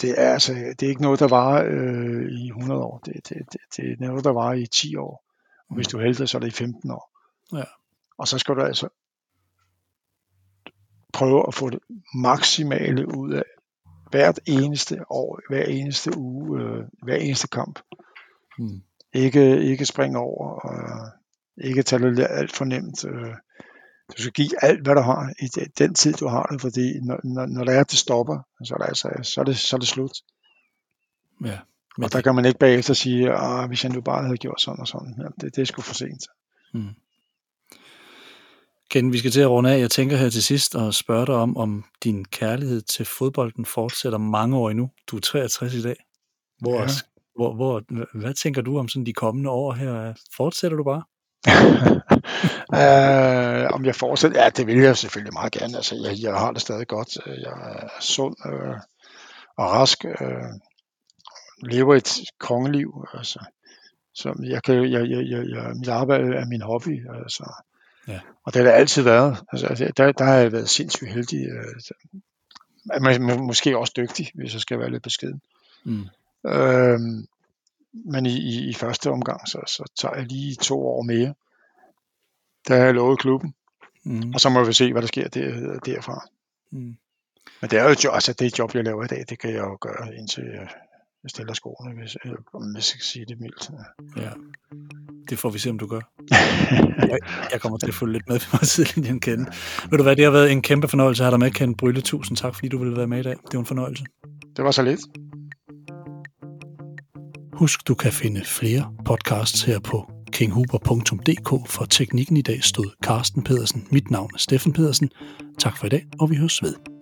det er, altså, det er ikke noget, der varer øh, i 100 år. Det, det, det, det er noget, der varer i 10 år. Og hvis du er heldig, så er det i 15 år. Ja. Og så skal du altså prøve at få det maksimale ud af hvert eneste år, hver eneste uge, øh, hver eneste kamp. Mm. Ikke, ikke springe over, og ikke tage det alt for nemt. Øh, du skal give alt, hvad du har i den tid, du har det, fordi når, når, når det er, det stopper, så er det, altså, så er det, så er det slut. Ja. Men og der kan man ikke bagefter sige, at hvis jeg nu bare havde gjort sådan og sådan. Ja, det, det er sgu for sent. Mm. Ken, vi skal til at runde af. Jeg tænker her til sidst og spørge dig om, om din kærlighed til fodbolden fortsætter mange år endnu. Du er 63 i dag. Hvor, ja. hvor, hvor, hvad tænker du om sådan de kommende år her? Fortsætter du bare? Uh, om jeg fortsætter? Ja, det vil jeg selvfølgelig meget gerne. Altså, jeg, jeg har det stadig godt. Jeg er sund uh, og rask. Uh, lever et kongeliv. Altså, så jeg kan, jeg, jeg, jeg, jeg, mit arbejde er min hobby. Altså, Ja. Og det har det altid været. Altså, der, der har jeg været sindssygt heldig. Øh, måske også dygtig, hvis jeg skal være lidt beskeden. Mm. Øhm, men i, i, i første omgang, så, så tager jeg lige to år mere. Der har jeg lovet klubben. Mm. Og så må vi se, hvad der sker der, derfra. Mm. Men det er jo altså det job, jeg laver i dag, det kan jeg jo gøre indtil jeg stiller skoene, hvis, om jeg skal sige det mildt. Ja. Det får vi se, om du gør. jeg, jeg kommer til at følge lidt med på sidelinjen, Ken. Ved du hvad, det har været en kæmpe fornøjelse at have dig med, Ken Brylle. Tusind tak, fordi du ville være med i dag. Det var en fornøjelse. Det var så lidt. Husk, du kan finde flere podcasts her på kinghuber.dk. For teknikken i dag stod Carsten Pedersen. Mit navn er Steffen Pedersen. Tak for i dag, og vi høres ved.